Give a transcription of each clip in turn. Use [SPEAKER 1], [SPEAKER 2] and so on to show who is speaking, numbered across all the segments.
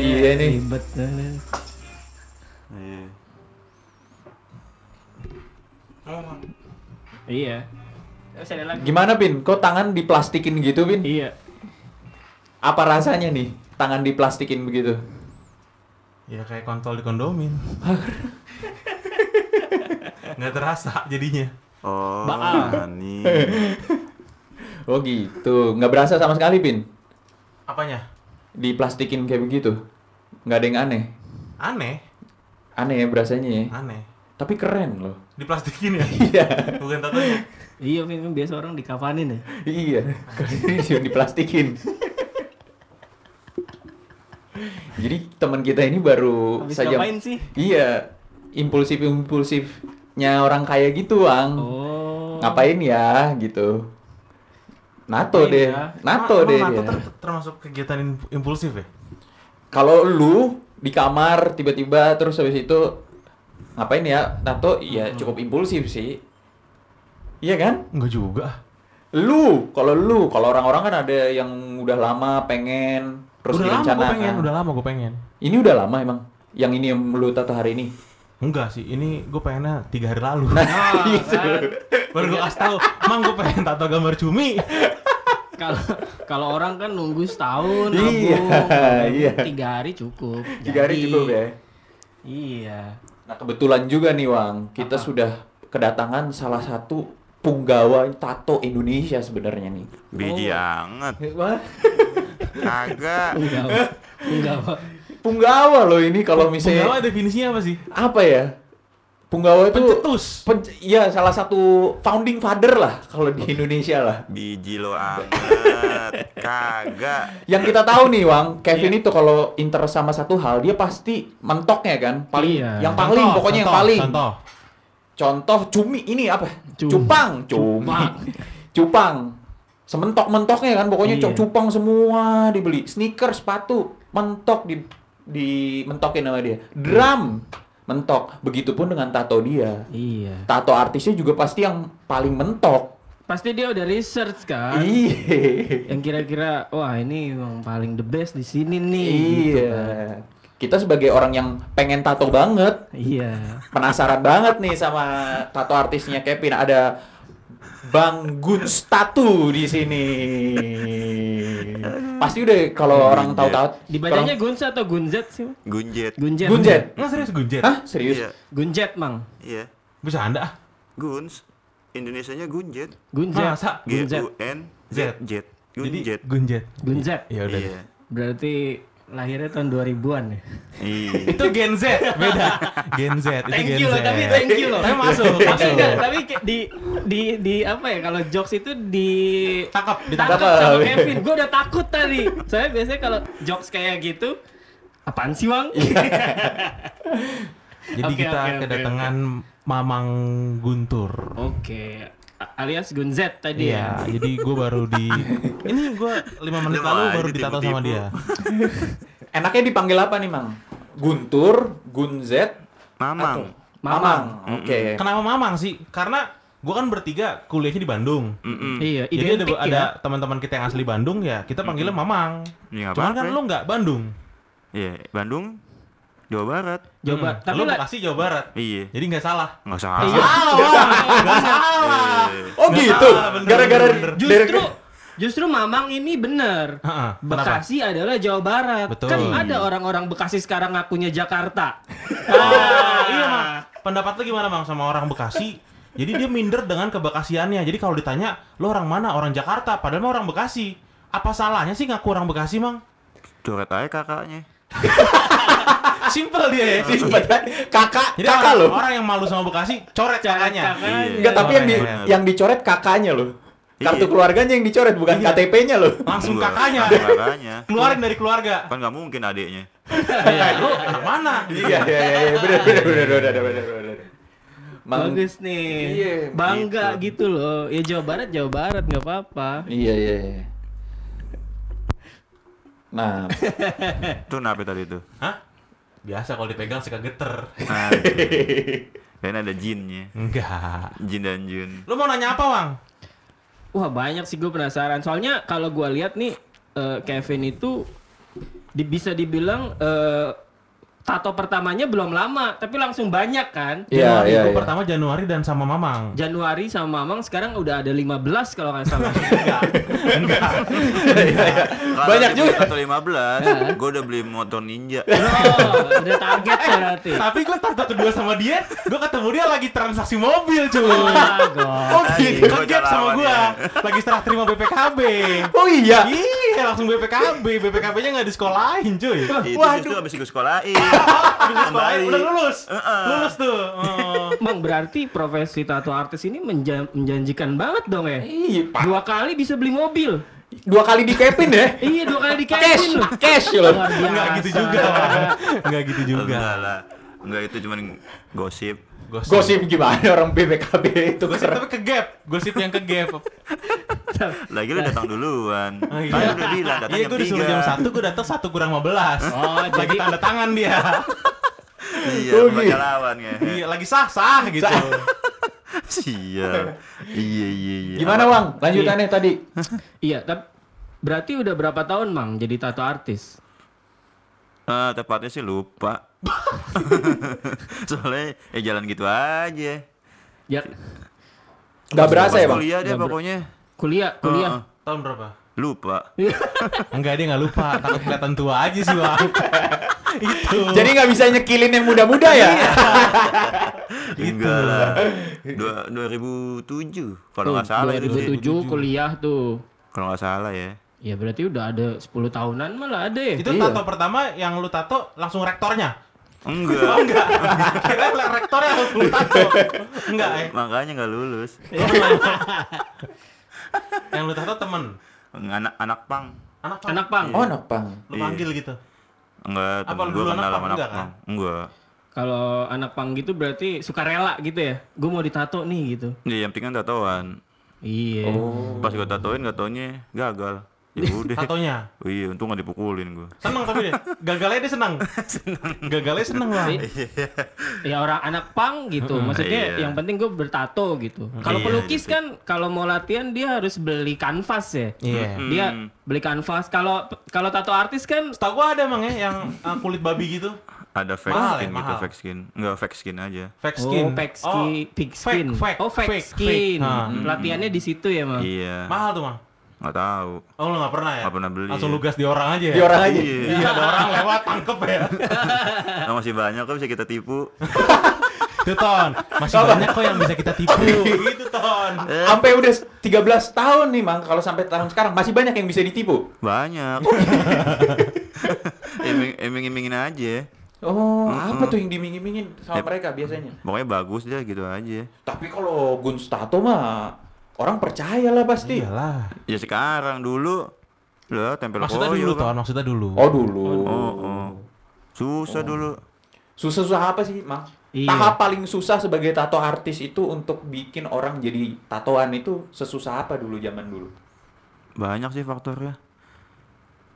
[SPEAKER 1] Iya nih.
[SPEAKER 2] ribet banget.
[SPEAKER 3] Iya.
[SPEAKER 2] Iya.
[SPEAKER 1] Gimana Pin? Kok tangan diplastikin gitu Pin?
[SPEAKER 2] Iya.
[SPEAKER 1] Apa rasanya nih tangan diplastikin begitu?
[SPEAKER 4] Ya kayak kontol di kondomin. Nggak terasa jadinya.
[SPEAKER 3] Oh,
[SPEAKER 2] Baal.
[SPEAKER 3] nih.
[SPEAKER 1] Oh gitu, nggak berasa sama sekali Pin?
[SPEAKER 4] Apanya?
[SPEAKER 1] Diplastikin kayak begitu? Nggak ada yang aneh?
[SPEAKER 4] Aneh,
[SPEAKER 1] Aneh ya berasanya ya?
[SPEAKER 4] aneh.
[SPEAKER 1] Tapi keren loh.
[SPEAKER 4] Diplastikin ya?
[SPEAKER 1] Iya.
[SPEAKER 4] Bukan tatonya.
[SPEAKER 2] Iya, kan biasa orang dikafanin ya.
[SPEAKER 1] Iya, keren sih diplastikin. Jadi teman kita ini baru
[SPEAKER 2] Habis
[SPEAKER 1] saja
[SPEAKER 2] sih?
[SPEAKER 1] Iya, impulsif-impulsifnya orang kaya gitu, Ang.
[SPEAKER 2] Oh.
[SPEAKER 1] Ngapain ya gitu. NATO deh.
[SPEAKER 2] ya?
[SPEAKER 1] NATO
[SPEAKER 4] Emang
[SPEAKER 1] deh
[SPEAKER 4] NATO ter- termasuk kegiatan im- impulsif ya?
[SPEAKER 1] Kalau lu di kamar tiba-tiba terus habis itu ngapain ya? NATO ya cukup impulsif sih. Iya kan?
[SPEAKER 4] Enggak juga.
[SPEAKER 1] Lu, kalau lu, kalau orang-orang kan ada yang udah lama pengen terus
[SPEAKER 4] udah lama gue
[SPEAKER 1] direncanakan.
[SPEAKER 4] pengen, udah lama gue pengen.
[SPEAKER 1] Ini udah lama emang. Yang ini yang lu tato hari ini.
[SPEAKER 4] Enggak sih, ini gue pengennya tiga hari lalu.
[SPEAKER 1] Nah,
[SPEAKER 2] Ah,
[SPEAKER 1] gitu.
[SPEAKER 2] kan.
[SPEAKER 4] Baru gue kasih tahu, mang gue pengen tato gambar cumi.
[SPEAKER 2] Kalau kalau orang kan nunggu setahun,
[SPEAKER 1] Iya,
[SPEAKER 2] nabung.
[SPEAKER 1] iya.
[SPEAKER 2] Tiga hari cukup.
[SPEAKER 1] Tiga hari
[SPEAKER 2] Jadi,
[SPEAKER 1] cukup ya.
[SPEAKER 2] Iya.
[SPEAKER 1] Nah, kebetulan juga nih, Wang. Kita
[SPEAKER 2] Apa?
[SPEAKER 1] sudah kedatangan salah satu punggawa tato Indonesia sebenarnya nih.
[SPEAKER 3] Biji
[SPEAKER 2] Oh.
[SPEAKER 3] anget.
[SPEAKER 1] Wah,
[SPEAKER 3] Kagak.
[SPEAKER 2] Enggak, Pak.
[SPEAKER 1] Punggawa loh ini kalau misalnya
[SPEAKER 4] Penggawa definisinya apa sih?
[SPEAKER 1] apa ya? Punggawa itu
[SPEAKER 4] Pencetus.
[SPEAKER 1] pen- iya salah satu founding father lah kalau di Indonesia lah.
[SPEAKER 3] Biji lo anget. Kagak.
[SPEAKER 1] Yang kita tahu nih, Wang, Kevin
[SPEAKER 4] Iya.
[SPEAKER 1] itu kalau interest sama satu hal, dia pasti mentoknya kan, paling
[SPEAKER 2] Iya.
[SPEAKER 1] yang paling
[SPEAKER 4] Contoh,
[SPEAKER 1] pokoknya yang
[SPEAKER 4] contoh,
[SPEAKER 1] paling.
[SPEAKER 4] Contoh.
[SPEAKER 1] Contoh cumi ini apa?
[SPEAKER 2] Cum.
[SPEAKER 1] Cupang, cumi.
[SPEAKER 2] Cupang.
[SPEAKER 1] Cupang. Sementok-mentoknya kan pokoknya
[SPEAKER 2] Iya.
[SPEAKER 1] cok cupang semua dibeli. Sneaker, sepatu, mentok di di mentokin sama dia. Drum, mentok. Begitupun dengan tato dia.
[SPEAKER 2] Iya.
[SPEAKER 1] Tato artisnya juga pasti yang paling mentok.
[SPEAKER 2] Pasti dia udah research kan.
[SPEAKER 1] Iya.
[SPEAKER 2] Yang kira-kira wah ini yang paling the best di sini nih. gitu
[SPEAKER 1] Iya.
[SPEAKER 2] kan.
[SPEAKER 1] Kita sebagai orang yang pengen tato banget,
[SPEAKER 2] Iya.
[SPEAKER 1] penasaran banget nih sama tato artisnya Kevin. Ada Bang Guns Tattoo di sini. Pasti udah kalau orang tahu tahu
[SPEAKER 2] Dibacanya Gunza atau Gunzet sih?
[SPEAKER 3] Gunjet.
[SPEAKER 2] Gunjet.
[SPEAKER 1] Gunjet.
[SPEAKER 4] Nggak serius gunjet?
[SPEAKER 1] Hah, serius?
[SPEAKER 3] Iya.
[SPEAKER 2] Gunjet, Mang.
[SPEAKER 3] Iya.
[SPEAKER 4] Bisa anda ah?
[SPEAKER 3] Guns. Indonesianya Gunjet.
[SPEAKER 2] Gunjet.
[SPEAKER 4] Masa?
[SPEAKER 3] G. U N Z Jet.
[SPEAKER 4] Jadi
[SPEAKER 3] Gunjet.
[SPEAKER 4] gunjet.
[SPEAKER 2] Gunjet.
[SPEAKER 4] Ya udah.
[SPEAKER 3] Iya.
[SPEAKER 2] Berarti lahirnya tahun 2000-an ya.
[SPEAKER 3] Iya.
[SPEAKER 4] Itu Gen Z, beda. Gen Z, itu
[SPEAKER 2] Thank
[SPEAKER 4] Gen
[SPEAKER 2] you
[SPEAKER 4] Z.
[SPEAKER 2] loh, tapi thank you loh.
[SPEAKER 4] Tapi masuk,
[SPEAKER 2] Tapi
[SPEAKER 4] masuk.
[SPEAKER 2] enggak, tapi di di di apa ya kalau jokes itu di
[SPEAKER 4] Tangkap,
[SPEAKER 2] ditangkap sama Kevin. Gue udah takut tadi. Soalnya biasanya kalau jokes kayak gitu apaan sih, Bang?
[SPEAKER 4] Jadi
[SPEAKER 2] Oke,
[SPEAKER 4] kita
[SPEAKER 2] oke,
[SPEAKER 4] kedatangan Mamang Guntur.
[SPEAKER 2] Oke. A- Alias Gunzet tadi
[SPEAKER 4] Iya,
[SPEAKER 2] ya.
[SPEAKER 4] jadi gue baru di ini gue lima menit
[SPEAKER 3] Lu
[SPEAKER 4] lalu baru ditato sama dia.
[SPEAKER 1] Enaknya dipanggil apa nih, Mang? Guntur, Gunzet,
[SPEAKER 3] Mamang.
[SPEAKER 1] atau- Mamang. Oke.
[SPEAKER 4] Kenapa Mamang sih? Karena gue kan bertiga kuliahnya di Bandung.
[SPEAKER 3] Mm-mm.
[SPEAKER 2] Iya,
[SPEAKER 4] Jadi ada, ada
[SPEAKER 2] ya.
[SPEAKER 4] teman-teman kita yang asli Bandung ya, kita panggilnya Mamang.
[SPEAKER 3] Ya,
[SPEAKER 4] Cuman kan lu nggak Bandung.
[SPEAKER 3] Iya, Bandung, Jawa Barat.
[SPEAKER 2] Coba,
[SPEAKER 4] Hmm,
[SPEAKER 2] tapi
[SPEAKER 4] lu Bekasi Jawa Barat.
[SPEAKER 3] Iya.
[SPEAKER 4] Jadi nggak salah.
[SPEAKER 3] Nggak usah
[SPEAKER 2] Iya.
[SPEAKER 3] salah.
[SPEAKER 4] Nggak salah.
[SPEAKER 3] Iya.
[SPEAKER 1] Oh
[SPEAKER 4] Nggak
[SPEAKER 1] gitu.
[SPEAKER 4] salah,
[SPEAKER 1] Gara-gara
[SPEAKER 2] justru justru Mamang ini bener.
[SPEAKER 4] Heeh, kenapa?
[SPEAKER 2] Bekasi adalah Jawa Barat.
[SPEAKER 4] Betul.
[SPEAKER 2] Kan ada orang-orang Bekasi sekarang ngakunya Jakarta.
[SPEAKER 4] Ah, iya mang. Pendapat lu gimana mang sama orang Bekasi? Jadi dia minder dengan kebekasiannya. Jadi kalau ditanya, lo orang mana? Orang Jakarta. Padahal mah orang Bekasi. Apa salahnya sih ngaku orang Bekasi mang?
[SPEAKER 3] Coret aja kakaknya.
[SPEAKER 4] Simpel dia ya.
[SPEAKER 1] Simpel kan? Kakak,
[SPEAKER 4] Jadi
[SPEAKER 1] kakak
[SPEAKER 4] orang,
[SPEAKER 1] loh.
[SPEAKER 4] orang yang malu sama Bekasi, coret kakaknya.
[SPEAKER 2] kakaknya.
[SPEAKER 1] Enggak, tapi yang di, yang dicoret kakaknya loh. Kartu
[SPEAKER 3] Iya.
[SPEAKER 1] keluarganya yang dicoret bukan
[SPEAKER 4] Iya.
[SPEAKER 1] KTP-nya loh.
[SPEAKER 4] Langsung
[SPEAKER 3] Enggak,
[SPEAKER 4] kakaknya.
[SPEAKER 3] kakaknya.
[SPEAKER 4] Keluarin dari keluarga.
[SPEAKER 3] Kan nggak mungkin adiknya.
[SPEAKER 4] Iya, lu anak mana?
[SPEAKER 1] Iya, iya, iya, benar, benar, benar, benar, benar, benar. Mang-
[SPEAKER 2] Bagus nih.
[SPEAKER 1] Iya,
[SPEAKER 2] Bangga
[SPEAKER 3] gitu.
[SPEAKER 2] gitu. loh. Ya Jawa Barat, Jawa Barat nggak apa-apa.
[SPEAKER 1] Iya, iya, iya. Nah,
[SPEAKER 3] Itu kenapa tadi tuh?
[SPEAKER 4] Hah? Biasa kalau dipegang suka geter.
[SPEAKER 3] Nah, Kayaknya ada jinnya.
[SPEAKER 4] Enggak.
[SPEAKER 3] Jin dan Jun.
[SPEAKER 4] Lu mau nanya apa, Wang?
[SPEAKER 2] Wah banyak sih gue penasaran. Soalnya kalau gue lihat nih eh, Kevin itu di- bisa dibilang eh, tato pertamanya belum lama, tapi langsung banyak kan.
[SPEAKER 1] Iya, iya, iya.
[SPEAKER 4] pertama Januari dan sama Mamang.
[SPEAKER 2] Januari sama Mamang sekarang udah ada 15 kalau nggak salah.
[SPEAKER 1] Banyak juga.
[SPEAKER 3] Atau 15, gue udah beli motor ninja.
[SPEAKER 2] oh, ada target ya berarti.
[SPEAKER 4] Tapi gue tato kedua sama dia, gue ketemu dia lagi transaksi mobil cuy.
[SPEAKER 2] God.
[SPEAKER 1] Oh gitu.
[SPEAKER 4] Kan sama
[SPEAKER 3] ya.
[SPEAKER 4] lagi serah terima BPKB.
[SPEAKER 1] Oh iya.
[SPEAKER 4] Iya, langsung BPKB, BPKB-nya nggak disekolahin cuy.
[SPEAKER 3] Itu
[SPEAKER 1] Waduh.
[SPEAKER 3] justru abis gue sekolahin.
[SPEAKER 4] Habis disekolahin,
[SPEAKER 3] Kembali.
[SPEAKER 4] udah lulus,
[SPEAKER 3] Heeh.
[SPEAKER 4] lulus tuh. Oh.
[SPEAKER 2] Bang, berarti profesi tato artis ini menja- menjanjikan banget dong ya?
[SPEAKER 1] Iya, Pak.
[SPEAKER 2] Dua kali bisa beli mobil.
[SPEAKER 1] Dua kali di Kevin ya.
[SPEAKER 2] Iya, dua kali di
[SPEAKER 1] Cash,
[SPEAKER 2] Kevin loh.
[SPEAKER 1] cash loh.
[SPEAKER 2] Luar biasa.
[SPEAKER 4] Enggak gitu juga. Enggak gitu juga.
[SPEAKER 3] Enggak lah. Enggak itu cuman gosip.
[SPEAKER 4] Gosip.
[SPEAKER 1] Gosip gimana orang BPKB itu
[SPEAKER 4] Gosip
[SPEAKER 1] keren.
[SPEAKER 4] tapi ke gap, gosip yang ke gap.
[SPEAKER 3] Lagi lu datang duluan.
[SPEAKER 4] Oh, iya.
[SPEAKER 3] Udah bilang datang
[SPEAKER 4] Iya,
[SPEAKER 3] jam
[SPEAKER 4] gue disuruh jam
[SPEAKER 3] 3.
[SPEAKER 4] 1, gue datang 1 kurang 15.
[SPEAKER 2] Oh, jadi
[SPEAKER 4] tanda tangan dia.
[SPEAKER 3] Iya,
[SPEAKER 1] Oh,
[SPEAKER 3] baca
[SPEAKER 1] gitu.
[SPEAKER 3] lawan ya.
[SPEAKER 4] Iya, lagi sah-sah gitu.
[SPEAKER 3] Siap. Iya, iya, iya.
[SPEAKER 1] Gimana, Bang? Lanjutannya tadi.
[SPEAKER 2] iya, tapi berarti udah berapa tahun, Mang, jadi tato artis?
[SPEAKER 3] Ah, tepatnya sih lupa. Soalnya ya jalan gitu aja.
[SPEAKER 2] Ya,
[SPEAKER 1] Gak berasa ya, Bang?
[SPEAKER 3] Kuliah deh pokoknya.
[SPEAKER 2] kuliah, kuliah.
[SPEAKER 4] Tahun berapa?
[SPEAKER 3] Lupa.
[SPEAKER 4] Enggak, dia nggak lupa. Takut kelihatan tua aja sih, Bang. Itu.
[SPEAKER 1] Jadi nggak bisa nyekilin yang muda-muda ya?
[SPEAKER 3] Enggak lah. Dua, 2007 kalau nggak salah itu sih.
[SPEAKER 2] 2007 kuliah tuh.
[SPEAKER 3] Kalau nggak salah ya.
[SPEAKER 2] Ya berarti udah ada 10 tahunan malah ada ya.
[SPEAKER 4] Itu
[SPEAKER 1] Iya.
[SPEAKER 4] tato pertama yang lu tato langsung rektornya.
[SPEAKER 3] Enggak.
[SPEAKER 4] Enggak. Kira rektornya langsung lu tato. Enggak, eh.
[SPEAKER 3] Makanya nggak lulus.
[SPEAKER 4] Yang lu tato temen.
[SPEAKER 3] Anak anak pang.
[SPEAKER 4] Anak apa?
[SPEAKER 2] Anak pang.
[SPEAKER 1] Oh, anak pang.
[SPEAKER 4] Lu
[SPEAKER 3] Iya.
[SPEAKER 4] panggil gitu.
[SPEAKER 3] Enggak, temen gue kenal
[SPEAKER 4] pang?
[SPEAKER 3] sama anak
[SPEAKER 4] Enggak, kan?
[SPEAKER 3] pang. Enggak.
[SPEAKER 2] Kalau anak pang gitu berarti suka rela gitu ya. Gue mau ditato nih gitu.
[SPEAKER 3] Iya, yang penting kan tatoan.
[SPEAKER 2] Iya.
[SPEAKER 1] Oh.
[SPEAKER 3] Pas gue tatoin gak taunya gagal. Ya udah.
[SPEAKER 4] Tatonya.
[SPEAKER 3] Oh iya, untung gak dipukulin gue.
[SPEAKER 4] Seneng tapi dia. Gagalnya dia seneng. Gagalnya seneng lah.
[SPEAKER 2] ya orang anak pang gitu. Maksudnya
[SPEAKER 3] Iya.
[SPEAKER 2] yang penting gue bertato gitu. Kalau
[SPEAKER 3] Iya,
[SPEAKER 2] pelukis
[SPEAKER 3] gitu.
[SPEAKER 2] kan kalau mau latihan dia harus beli kanvas ya.
[SPEAKER 4] Iya.
[SPEAKER 2] Dia beli kanvas. Kalau kalau tato artis kan
[SPEAKER 4] Setahu gua ada emang ya yang uh, kulit babi gitu.
[SPEAKER 3] Ada fake
[SPEAKER 4] Mahal ya,
[SPEAKER 3] skin gitu,
[SPEAKER 4] mahal.
[SPEAKER 3] fake skin. Enggak fake skin aja.
[SPEAKER 4] Fake
[SPEAKER 2] Oh,
[SPEAKER 4] skin.
[SPEAKER 2] fake skin, pig skin.
[SPEAKER 4] Fake, fake,
[SPEAKER 2] oh, fake,
[SPEAKER 4] fake,
[SPEAKER 2] skin.
[SPEAKER 4] fake.
[SPEAKER 2] Hmm, Latihannya di situ ya, Mang.
[SPEAKER 3] Iya.
[SPEAKER 4] Mahal tuh, Mang.
[SPEAKER 3] Nggak tahu.
[SPEAKER 4] Oh, lu gak pernah ya?
[SPEAKER 3] Nggak pernah beli,
[SPEAKER 4] Langsung
[SPEAKER 3] ya.
[SPEAKER 4] lu gas di orang aja ya?
[SPEAKER 1] Di orang aja.
[SPEAKER 3] Iya.
[SPEAKER 4] Iya, ada orang lewat, tangkep ya.
[SPEAKER 3] Nah, masih banyak kok bisa kita tipu.
[SPEAKER 4] Tuh, Ton. Masih banyak kok yang bisa kita tipu. gitu, Ton.
[SPEAKER 1] Sampai udah 13 tahun nih, Mang. Kalau sampai tahun sekarang masih banyak yang bisa ditipu.
[SPEAKER 3] Banyak. Iming-imingin aja.
[SPEAKER 1] Oh, apa tuh yang dimingin-mingin sama mereka biasanya?
[SPEAKER 3] Pokoknya bagus deh gitu aja.
[SPEAKER 1] Tapi kalau Gun Stato mah orang percaya lah pasti.
[SPEAKER 4] Iyalah.
[SPEAKER 3] Ya sekarang dulu lah tempel
[SPEAKER 4] Maksudnya
[SPEAKER 3] koyo,
[SPEAKER 4] dulu,
[SPEAKER 3] Bang.
[SPEAKER 4] Ton. Maksudnya dulu.
[SPEAKER 1] Oh dulu.
[SPEAKER 3] Oh, oh. Susah dulu.
[SPEAKER 1] Susah-susah apa sih, Mang?
[SPEAKER 2] Iya.
[SPEAKER 1] Tahap paling susah sebagai tato artis itu untuk bikin orang jadi tatoan itu sesusah apa dulu zaman dulu?
[SPEAKER 3] Banyak sih faktornya.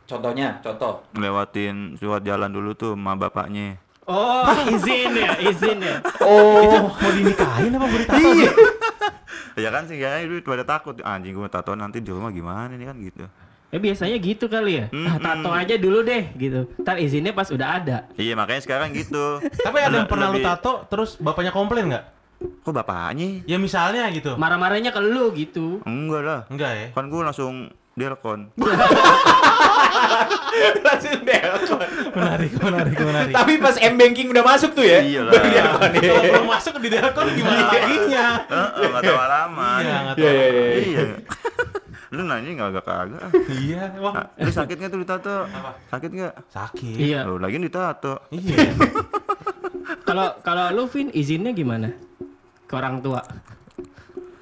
[SPEAKER 1] Contohnya, contoh.
[SPEAKER 3] Ngelewatin surat jalan dulu tuh sama bapaknya.
[SPEAKER 2] Oh, izin ya, izin ya.
[SPEAKER 1] Oh,
[SPEAKER 4] Mau dinikahin apa mau ditato?
[SPEAKER 1] iya.
[SPEAKER 3] Ya kan sih ya itu pada takut anjing gue tato nanti di rumah gimana nih kan gitu.
[SPEAKER 2] Ya biasanya gitu kali ya. Ah,
[SPEAKER 3] Mm-mm.
[SPEAKER 2] tato aja dulu deh gitu. Ntar izinnya pas udah ada.
[SPEAKER 3] Iya makanya sekarang gitu.
[SPEAKER 4] Tapi ada yang pernah lu
[SPEAKER 3] Lebih-
[SPEAKER 4] tato, terus bapaknya komplain nggak?
[SPEAKER 3] Kok bapaknya?
[SPEAKER 4] Ya misalnya gitu.
[SPEAKER 2] Marah-marahnya ke lu gitu.
[SPEAKER 3] Enggak lah.
[SPEAKER 4] Enggak ya?
[SPEAKER 3] Kan gue langsung delkon.
[SPEAKER 1] Langsung delkon.
[SPEAKER 4] Menarik, menarik, menarik.
[SPEAKER 1] Tapi pas M banking udah masuk tuh ya.
[SPEAKER 3] Iya lah.
[SPEAKER 1] iya.
[SPEAKER 4] Kalau belum masuk di delkon gimana laginya?
[SPEAKER 3] Heeh, enggak tahu alamat.
[SPEAKER 4] Iya, nggak
[SPEAKER 1] Iya,
[SPEAKER 4] tahu.
[SPEAKER 1] iya, iya.
[SPEAKER 3] Iya. Lu nanya enggak agak kagak.
[SPEAKER 4] Iya, wah.
[SPEAKER 3] Ah, Lu sakit nggak tuh ditato? Sakit nggak?
[SPEAKER 4] Sakit.
[SPEAKER 2] Iya.
[SPEAKER 3] Oh, lagi ditato.
[SPEAKER 4] Iya.
[SPEAKER 2] Kalau kalau lu Vin izinnya gimana? Ke orang tua.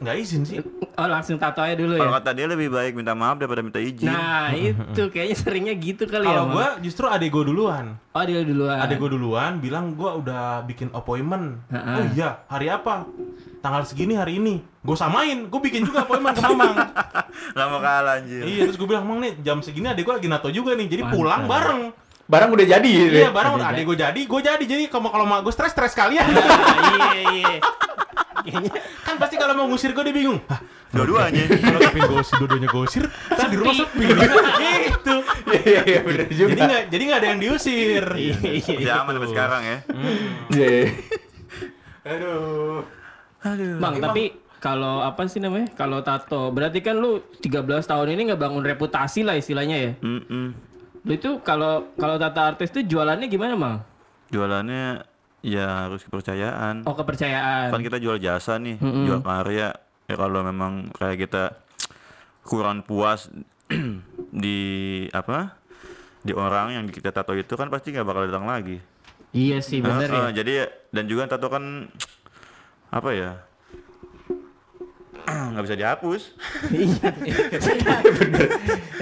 [SPEAKER 4] Nggak izin sih.
[SPEAKER 2] Oh, langsung tato aja dulu
[SPEAKER 3] Kalau
[SPEAKER 2] ya.
[SPEAKER 3] kata dia lebih baik minta maaf daripada minta izin.
[SPEAKER 2] Nah, itu kayaknya seringnya gitu kali ya.
[SPEAKER 4] Kalau gua justru adek gua duluan.
[SPEAKER 2] Oh, dia duluan.
[SPEAKER 4] Adek gua duluan bilang gua udah bikin appointment.
[SPEAKER 2] Ha-ha.
[SPEAKER 4] Oh iya, hari apa? Tanggal segini hari ini. Gua samain, gua bikin juga appointment ke Mamang.
[SPEAKER 3] Mau kalah anjir.
[SPEAKER 4] iya, terus gua bilang, "Mang nih, jam segini adek gua lagi nato juga nih. Jadi
[SPEAKER 2] Mantap.
[SPEAKER 4] pulang bareng."
[SPEAKER 1] Barang udah jadi.
[SPEAKER 4] Iya,
[SPEAKER 1] ya?
[SPEAKER 4] bareng
[SPEAKER 2] Ada
[SPEAKER 4] adek gua jadi, gua jadi. Jadi kalau kalau mak gua stres-stres kalian.
[SPEAKER 2] Iya, iya. Kayaknya
[SPEAKER 4] kan pasti kalau mau ngusir gua dia bingung. Hah,
[SPEAKER 3] Dua-duanya.
[SPEAKER 4] Kalau Kevin gosir, dua-duanya gosir, terus di rumah sepi. gitu.
[SPEAKER 1] Iya iya bener juga.
[SPEAKER 4] Jadi nggak, jadi nggak ada yang diusir.
[SPEAKER 3] Masih aman sampai sekarang ya.
[SPEAKER 1] Iya. iya.
[SPEAKER 3] Aduh.
[SPEAKER 2] Bang, tapi kalau apa sih namanya? Kalau tato, berarti kan lu 13 tahun ini nggak bangun reputasi lah istilahnya ya.
[SPEAKER 3] Mm-mm.
[SPEAKER 2] Lu itu kalau kalau tato artis itu jualannya gimana, Bang?
[SPEAKER 3] Jualannya ya harus kepercayaan.
[SPEAKER 2] Oh, kepercayaan.
[SPEAKER 3] Kan kita jual jasa nih, jual karya. Ya kalau memang kayak kita kurang puas di apa? Di orang yang kita tato itu kan pasti nggak bakal datang lagi.
[SPEAKER 2] Iya sih, bener
[SPEAKER 3] Heeh,
[SPEAKER 2] ya.
[SPEAKER 3] Jadi dan juga tato kan apa ya? nggak bisa dihapus.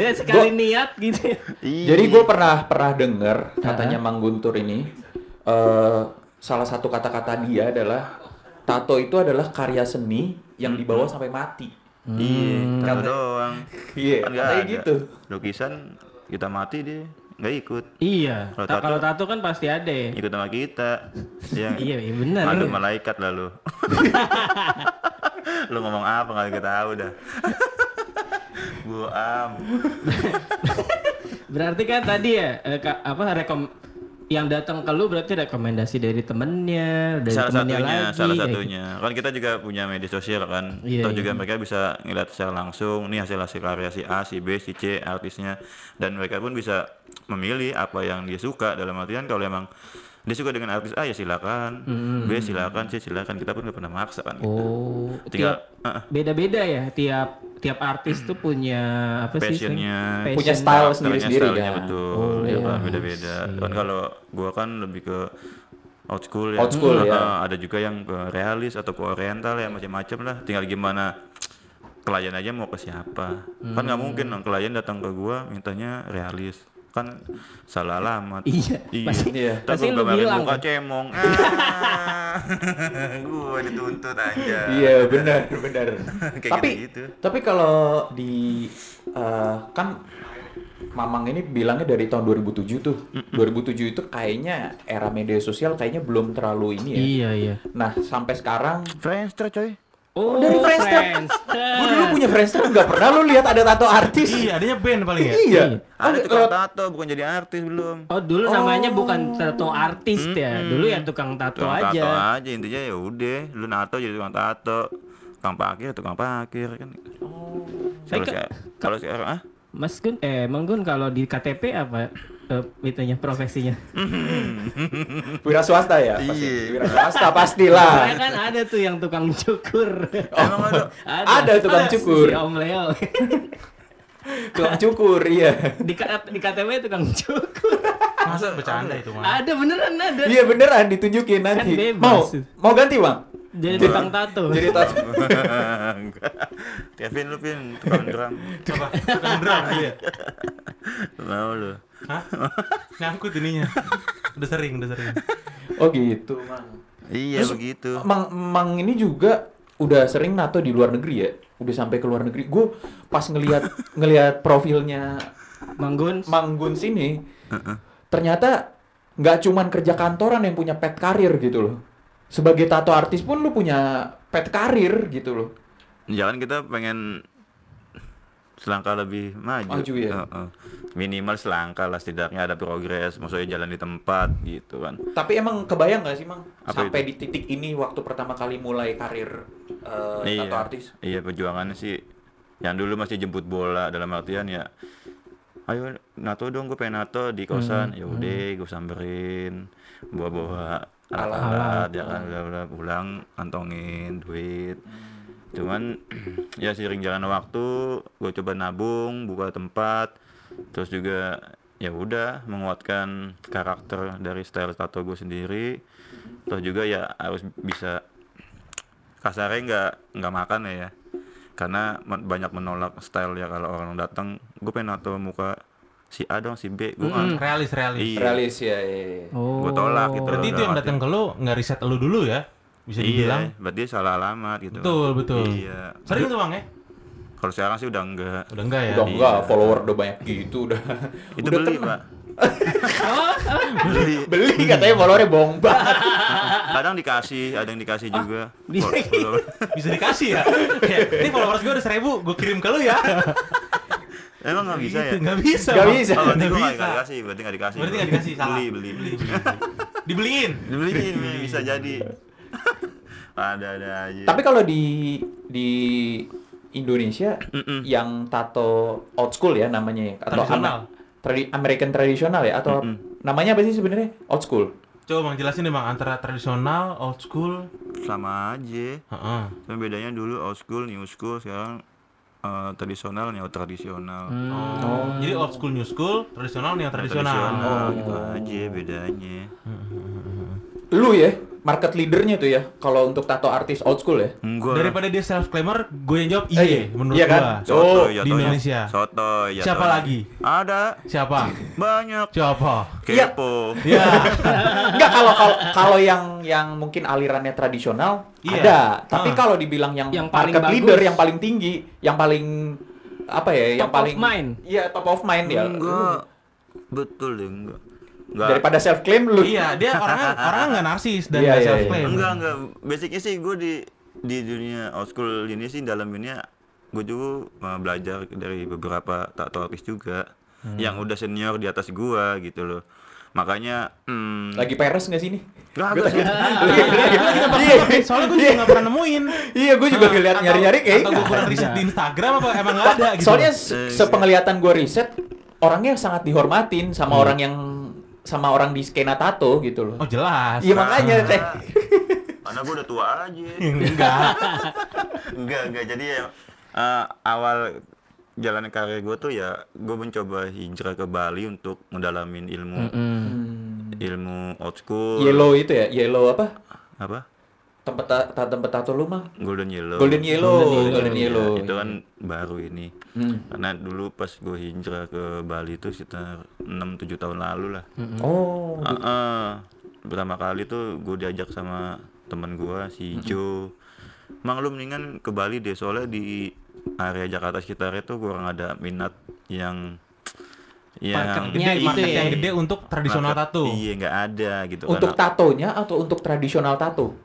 [SPEAKER 2] Ya sekali niat gitu.
[SPEAKER 1] Jadi gue pernah pernah denger katanya Mang Guntur ini eh salah satu kata-kata dia adalah tato itu adalah karya seni yang dibawa sampai mati.
[SPEAKER 3] Iya, tato
[SPEAKER 1] Kata-
[SPEAKER 3] doang.
[SPEAKER 1] Iya,
[SPEAKER 3] ada.
[SPEAKER 1] gitu.
[SPEAKER 3] Lukisan kita mati dia nggak ikut.
[SPEAKER 2] Iya.
[SPEAKER 3] Kalau
[SPEAKER 2] Ta-
[SPEAKER 3] tato-
[SPEAKER 2] Kalau tato kan pasti ada ya.
[SPEAKER 3] Ikut sama kita. Yang
[SPEAKER 2] Iya, iya benar.
[SPEAKER 3] Ada malaikat lalu. lu ngomong apa nggak kita tahu dah. Bu Am.
[SPEAKER 2] Berarti kan tadi ya eh, apa rekom yang datang ke lu berarti rekomendasi dari temennya, dari
[SPEAKER 3] salah
[SPEAKER 2] temennya
[SPEAKER 3] satunya,
[SPEAKER 2] lagi.
[SPEAKER 3] salah satunya. Kan kita juga punya media sosial kan.
[SPEAKER 2] Iya,
[SPEAKER 3] Terus
[SPEAKER 2] iya.
[SPEAKER 3] juga mereka bisa ngeliat secara langsung nih hasil hasil karya si A, si B, si C artisnya dan mereka pun bisa memilih apa yang dia suka dalam artian kalau emang dia suka dengan artis A ya silakan, B silakan, C silakan. Kita pun nggak pernah maksa kan.
[SPEAKER 2] Hmm. Oh,
[SPEAKER 3] Tinggal
[SPEAKER 2] tiap
[SPEAKER 3] uh,
[SPEAKER 2] beda-beda ya tiap tiap artis tuh punya apa sih?
[SPEAKER 3] passionnya,
[SPEAKER 2] Passion.
[SPEAKER 1] Punya style sendiri-sendiri kan.
[SPEAKER 3] betul,
[SPEAKER 2] Oh,
[SPEAKER 3] ya kan
[SPEAKER 2] iya.
[SPEAKER 3] beda-beda. Kan kalau gua kan lebih ke old school ya.
[SPEAKER 1] Old school,
[SPEAKER 3] Nah,
[SPEAKER 1] ya.
[SPEAKER 3] Ada juga yang ke realis atau ke oriental ya macam-macam lah. Tinggal gimana klien aja mau ke siapa. Kan nggak mungkin dong klien datang ke gua mintanya realis. Kan salah alamat.
[SPEAKER 2] Iya, pasti-
[SPEAKER 1] Iya.
[SPEAKER 3] Tapi
[SPEAKER 2] pasti lu
[SPEAKER 3] gambarin
[SPEAKER 2] bilang
[SPEAKER 3] muka
[SPEAKER 2] kan.
[SPEAKER 3] cemong. Ah. gua dituntut aja.
[SPEAKER 1] Iya benar benar.
[SPEAKER 3] Kayak
[SPEAKER 1] tapi
[SPEAKER 3] gitu-gitu.
[SPEAKER 1] tapi kalau di eh, kan Mamang ini bilangnya dari tahun 2007 tuh. 2007 itu kayaknya era media sosial kayaknya belum terlalu ini ya.
[SPEAKER 2] Iya, iya.
[SPEAKER 1] Nah, sampai sekarang
[SPEAKER 3] Friendster coy.
[SPEAKER 2] Oh,
[SPEAKER 1] dari Friendster. Gue dulu punya Friendster nggak pernah lu lihat ada tato artis.
[SPEAKER 4] Iya, adanya band paling ya.
[SPEAKER 1] Iya.
[SPEAKER 3] Ada
[SPEAKER 1] Oh,
[SPEAKER 3] tukang
[SPEAKER 1] lewat-
[SPEAKER 3] tato bukan jadi artis belum.
[SPEAKER 2] Oh, dulu namanya bukan tato artis ya. Dulu ya tukang tato
[SPEAKER 3] tukang
[SPEAKER 2] aja.
[SPEAKER 3] tato aja intinya ya udah lu nato jadi tukang tato tukang parkir tukang parkir kan kalau
[SPEAKER 2] Saya ke-
[SPEAKER 3] sekarang kalau sekarang ah
[SPEAKER 2] Mas Gun, eh Mang Gun kalau di KTP apa eh, itunya profesinya?
[SPEAKER 1] Wira swasta ya? Pasti.
[SPEAKER 3] Iya.
[SPEAKER 1] Wira swasta pastilah.
[SPEAKER 2] Saya kan ada tuh yang tukang cukur.
[SPEAKER 3] emang ada
[SPEAKER 1] Ada tukang cukur.
[SPEAKER 2] Si Om Leo.
[SPEAKER 1] Tukang cukur, iya.
[SPEAKER 2] di, di KTP tukang cukur.
[SPEAKER 4] Masa bercanda itu mah.
[SPEAKER 2] ada beneran ada.
[SPEAKER 1] Iya beneran ditunjukin nanti.
[SPEAKER 2] Kan bebas.
[SPEAKER 1] Mau mau ganti bang?
[SPEAKER 2] Jadi tukang tato.
[SPEAKER 1] Jadi tato.
[SPEAKER 3] Kevin lu pin tukang drum
[SPEAKER 4] Coba tukang drum gitu ya.
[SPEAKER 3] mau lu
[SPEAKER 4] Hah? Nyangkut ininya. Udah sering, udah sering.
[SPEAKER 1] Oh gitu, Mang.
[SPEAKER 3] iya
[SPEAKER 1] Terus,
[SPEAKER 3] begitu
[SPEAKER 1] Mang, Mang ini juga udah sering nato di luar negeri ya? Udah sampai ke luar negeri. Gue pas ngelihat ngelihat profilnya
[SPEAKER 2] Mang Gun.
[SPEAKER 1] Mang Guns ini, ternyata nggak cuman kerja kantoran yang punya pet karir gitu loh. Sebagai tato artis pun lu punya pet karir gitu loh.
[SPEAKER 3] jangan kita pengen selangkah lebih maju,
[SPEAKER 1] Maju ya?
[SPEAKER 3] Heeh. minimal selangkah lah setidaknya ada progres maksudnya jalan di tempat gitu kan.
[SPEAKER 1] Tapi emang kebayang gak sih Mang?
[SPEAKER 3] Apa
[SPEAKER 1] sampai di titik ini waktu pertama kali mulai karir eh,
[SPEAKER 3] iya.
[SPEAKER 1] tato artis?
[SPEAKER 3] iya perjuangannya sih yang dulu masih jemput bola dalam artian ya ayo nato dong gue pengen nato di kosan. Ya udah gue samperin bawa-bawa alat-alat ya kan udah pulang kantongin duit cuman ya sering jalan waktu gue coba nabung buka tempat terus juga ya udah menguatkan karakter dari style tato gue sendiri terus juga ya harus bisa kasarnya nggak nggak makan ya karena men- banyak menolak style ya kalau orang datang gue pengen nato muka si A dong si B gue nggak
[SPEAKER 4] Realis, realis.
[SPEAKER 3] iya
[SPEAKER 1] Realis ya. iya, iya.
[SPEAKER 2] Oh.
[SPEAKER 3] gue tolak gitu
[SPEAKER 4] Berarti itu yang datang ke lu nggak riset lu dulu ya? Bisa dibilang.
[SPEAKER 3] iya berarti salah alamat gitu
[SPEAKER 4] Betul, betul.
[SPEAKER 3] iya
[SPEAKER 4] Sering tuh Bang ya?
[SPEAKER 3] kalau sekarang sih udah enggak
[SPEAKER 4] Udah enggak ya?
[SPEAKER 1] Udah enggak, follower udah banyak gitu udah.
[SPEAKER 3] itu
[SPEAKER 1] udah
[SPEAKER 3] beli
[SPEAKER 1] tenang.
[SPEAKER 3] pak beli
[SPEAKER 1] Beli katanya followernya bohong banget.
[SPEAKER 3] kadang dikasih ada yang dikasih juga
[SPEAKER 2] di-
[SPEAKER 3] Follow- follow-
[SPEAKER 4] Bisa dikasih ya? Ya, Ini followers gue udah seribu, gue kirim ke lu ya.
[SPEAKER 3] emang nggak bisa ya
[SPEAKER 4] Gitu, Nggak bisa.
[SPEAKER 1] Nggak bisa.
[SPEAKER 3] Oh, berarti
[SPEAKER 4] Nggak
[SPEAKER 3] gue nggak
[SPEAKER 4] bisa.
[SPEAKER 3] dikasih, berarti nggak dikasih.
[SPEAKER 4] Berarti nggak dikasih, salah.
[SPEAKER 3] Beli, beli, beli.
[SPEAKER 4] Dibeliin.
[SPEAKER 3] Dibeliin, bisa jadi. Ada ada aja.
[SPEAKER 1] Tapi kalau di di Indonesia
[SPEAKER 3] Mm-mm.
[SPEAKER 1] yang tato old school ya namanya ya atau
[SPEAKER 4] Tradisional.
[SPEAKER 1] tradi- American tradisional ya atau
[SPEAKER 3] Mm-mm.
[SPEAKER 1] namanya apa sih sebenarnya old school?
[SPEAKER 4] Coba bang jelasin deh bang antara tradisional, old school.
[SPEAKER 3] sama aja.
[SPEAKER 4] Heeh.
[SPEAKER 3] Cuma bedanya dulu old school, new school, sekarang eh, tradisional, neo tradisional.
[SPEAKER 4] Oh. Jadi old school, new school, tradisional, neo tradisional.
[SPEAKER 1] Oh.
[SPEAKER 3] gitu aja bedanya.
[SPEAKER 1] Lu ya market leadernya tuh ya kalau untuk tato artis old school ya.
[SPEAKER 3] Enggak.
[SPEAKER 4] Daripada dia self claimer, gue yang jawab
[SPEAKER 1] Eh,
[SPEAKER 4] iya menurut
[SPEAKER 1] iya kan?
[SPEAKER 4] gua.
[SPEAKER 1] Oh,
[SPEAKER 3] Soto,
[SPEAKER 4] di. Indonesia.
[SPEAKER 3] Soto,
[SPEAKER 4] Siapa lagi?
[SPEAKER 3] Ada
[SPEAKER 4] Siapa?
[SPEAKER 3] banyak.
[SPEAKER 4] Siapa?
[SPEAKER 1] Iya.
[SPEAKER 3] Kepo.
[SPEAKER 4] Ya.
[SPEAKER 1] Enggak kalau kalau kalau yang yang mungkin alirannya tradisional
[SPEAKER 4] Iya.
[SPEAKER 1] ada, tapi
[SPEAKER 4] Ah.
[SPEAKER 1] kalau dibilang yang,
[SPEAKER 2] Yang paling
[SPEAKER 1] market
[SPEAKER 2] bagus.
[SPEAKER 1] leader yang paling tinggi, yang paling apa ya, yang
[SPEAKER 2] Top of
[SPEAKER 1] paling
[SPEAKER 2] mind.
[SPEAKER 1] Iya, top of mind ya.
[SPEAKER 3] Enggak. Betul deh, enggak. Enggak.
[SPEAKER 1] Daripada self claim lu.
[SPEAKER 4] iya, dia orangnya orangnya nggak narsis dan
[SPEAKER 1] Iya,
[SPEAKER 4] nggak
[SPEAKER 1] iya,
[SPEAKER 4] self claim.
[SPEAKER 3] Enggak, enggak. Basicnya sih gue di di dunia old school ini sih dalam dunia gue juga uh, belajar dari beberapa tato artis juga
[SPEAKER 1] Hmm.
[SPEAKER 3] yang udah senior di atas gua gitu loh. Makanya hmm,
[SPEAKER 1] Lagi peres nggak sih ini?
[SPEAKER 3] Nggak,
[SPEAKER 1] Iya.
[SPEAKER 4] Soalnya gue juga nggak pernah nemuin.
[SPEAKER 1] Iya, gue juga ngeliat
[SPEAKER 4] Atau-
[SPEAKER 1] nyari-nyari kayak
[SPEAKER 4] Atau gue kurang riset di Instagram apa emang nggak ada gitu.
[SPEAKER 1] Soalnya
[SPEAKER 3] Eh,
[SPEAKER 1] se- sepenglihatan gue riset, orangnya sangat dihormatin sama
[SPEAKER 4] Hmm.
[SPEAKER 1] orang yang sama orang di skena tato gitu loh.
[SPEAKER 4] Oh jelas.
[SPEAKER 1] Iya makanya teh.
[SPEAKER 3] karena gue udah tua aja.
[SPEAKER 4] Enggak.
[SPEAKER 3] enggak, enggak. Jadi ya uh, awal jalan karir gue tuh ya gue mencoba hijrah ke Bali untuk mendalamin ilmu ilmu old school.
[SPEAKER 1] Yellow itu ya, yellow apa?
[SPEAKER 3] Apa?
[SPEAKER 1] Tempat ta- tempat tato lu mah?
[SPEAKER 3] Golden yellow.
[SPEAKER 1] Golden yellow, golden
[SPEAKER 3] Iya,
[SPEAKER 1] yellow.
[SPEAKER 3] itu kan baru ini.
[SPEAKER 1] Hmm.
[SPEAKER 3] Karena dulu pas gue hijrah ke Bali itu sekitar 6-7 tahun lalu lah.
[SPEAKER 1] Oh,
[SPEAKER 3] Ah, ah. pertama kali tuh gue diajak sama temen gue si Jo. Mang lu mendingan ke Bali deh soalnya di area Jakarta sekitarnya tuh kurang ada minat yang yang
[SPEAKER 4] Gede,
[SPEAKER 2] Ya, gitu
[SPEAKER 4] market
[SPEAKER 2] ya.
[SPEAKER 4] yang gede untuk tradisional
[SPEAKER 3] market-
[SPEAKER 4] tato.
[SPEAKER 3] Iya nggak ada gitu
[SPEAKER 1] untuk
[SPEAKER 3] karena-
[SPEAKER 1] tatonya atau untuk tradisional tato?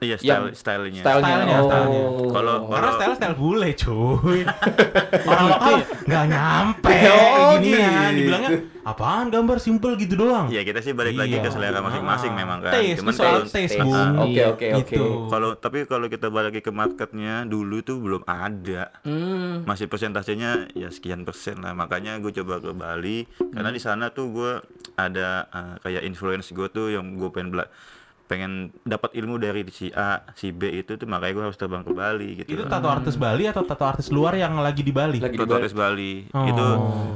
[SPEAKER 3] Iya
[SPEAKER 1] yang-
[SPEAKER 3] style stylenya.
[SPEAKER 1] Stylenya.
[SPEAKER 4] Stylenya,
[SPEAKER 1] oh.
[SPEAKER 4] stylenya.
[SPEAKER 3] Kalau-
[SPEAKER 4] Karena style style bule cuy. Orang lokal nggak nyampe
[SPEAKER 1] Oh,
[SPEAKER 4] ginian.
[SPEAKER 1] gitu.
[SPEAKER 4] Dibilangnya apaan gambar simple gitu doang.
[SPEAKER 3] Iya kita sih balik lagi
[SPEAKER 4] Iya.
[SPEAKER 3] ke selera masing-masing
[SPEAKER 4] Ah.
[SPEAKER 3] memang kan.
[SPEAKER 4] Taste,
[SPEAKER 3] Cuman kalau
[SPEAKER 4] taste,
[SPEAKER 1] Taste.
[SPEAKER 4] Bung.
[SPEAKER 1] Oke, oke, oke.
[SPEAKER 4] Gitu.
[SPEAKER 3] kalau tapi kalau kita balik lagi ke marketnya dulu tuh belum ada.
[SPEAKER 2] Hmm.
[SPEAKER 3] masih persentasenya ya sekian persen lah makanya gue coba ke Bali karena di sana tuh gue ada uh, kayak influence gue tuh yang gue pengen bela pengen dapat ilmu dari si A si B itu tuh makanya gue harus terbang ke Bali gitu
[SPEAKER 4] Itu tato artis Bali atau tato artis luar yang lagi di Bali?
[SPEAKER 1] Lagi di
[SPEAKER 3] Tato
[SPEAKER 1] Bali.
[SPEAKER 3] artis Bali
[SPEAKER 4] Oh.
[SPEAKER 3] itu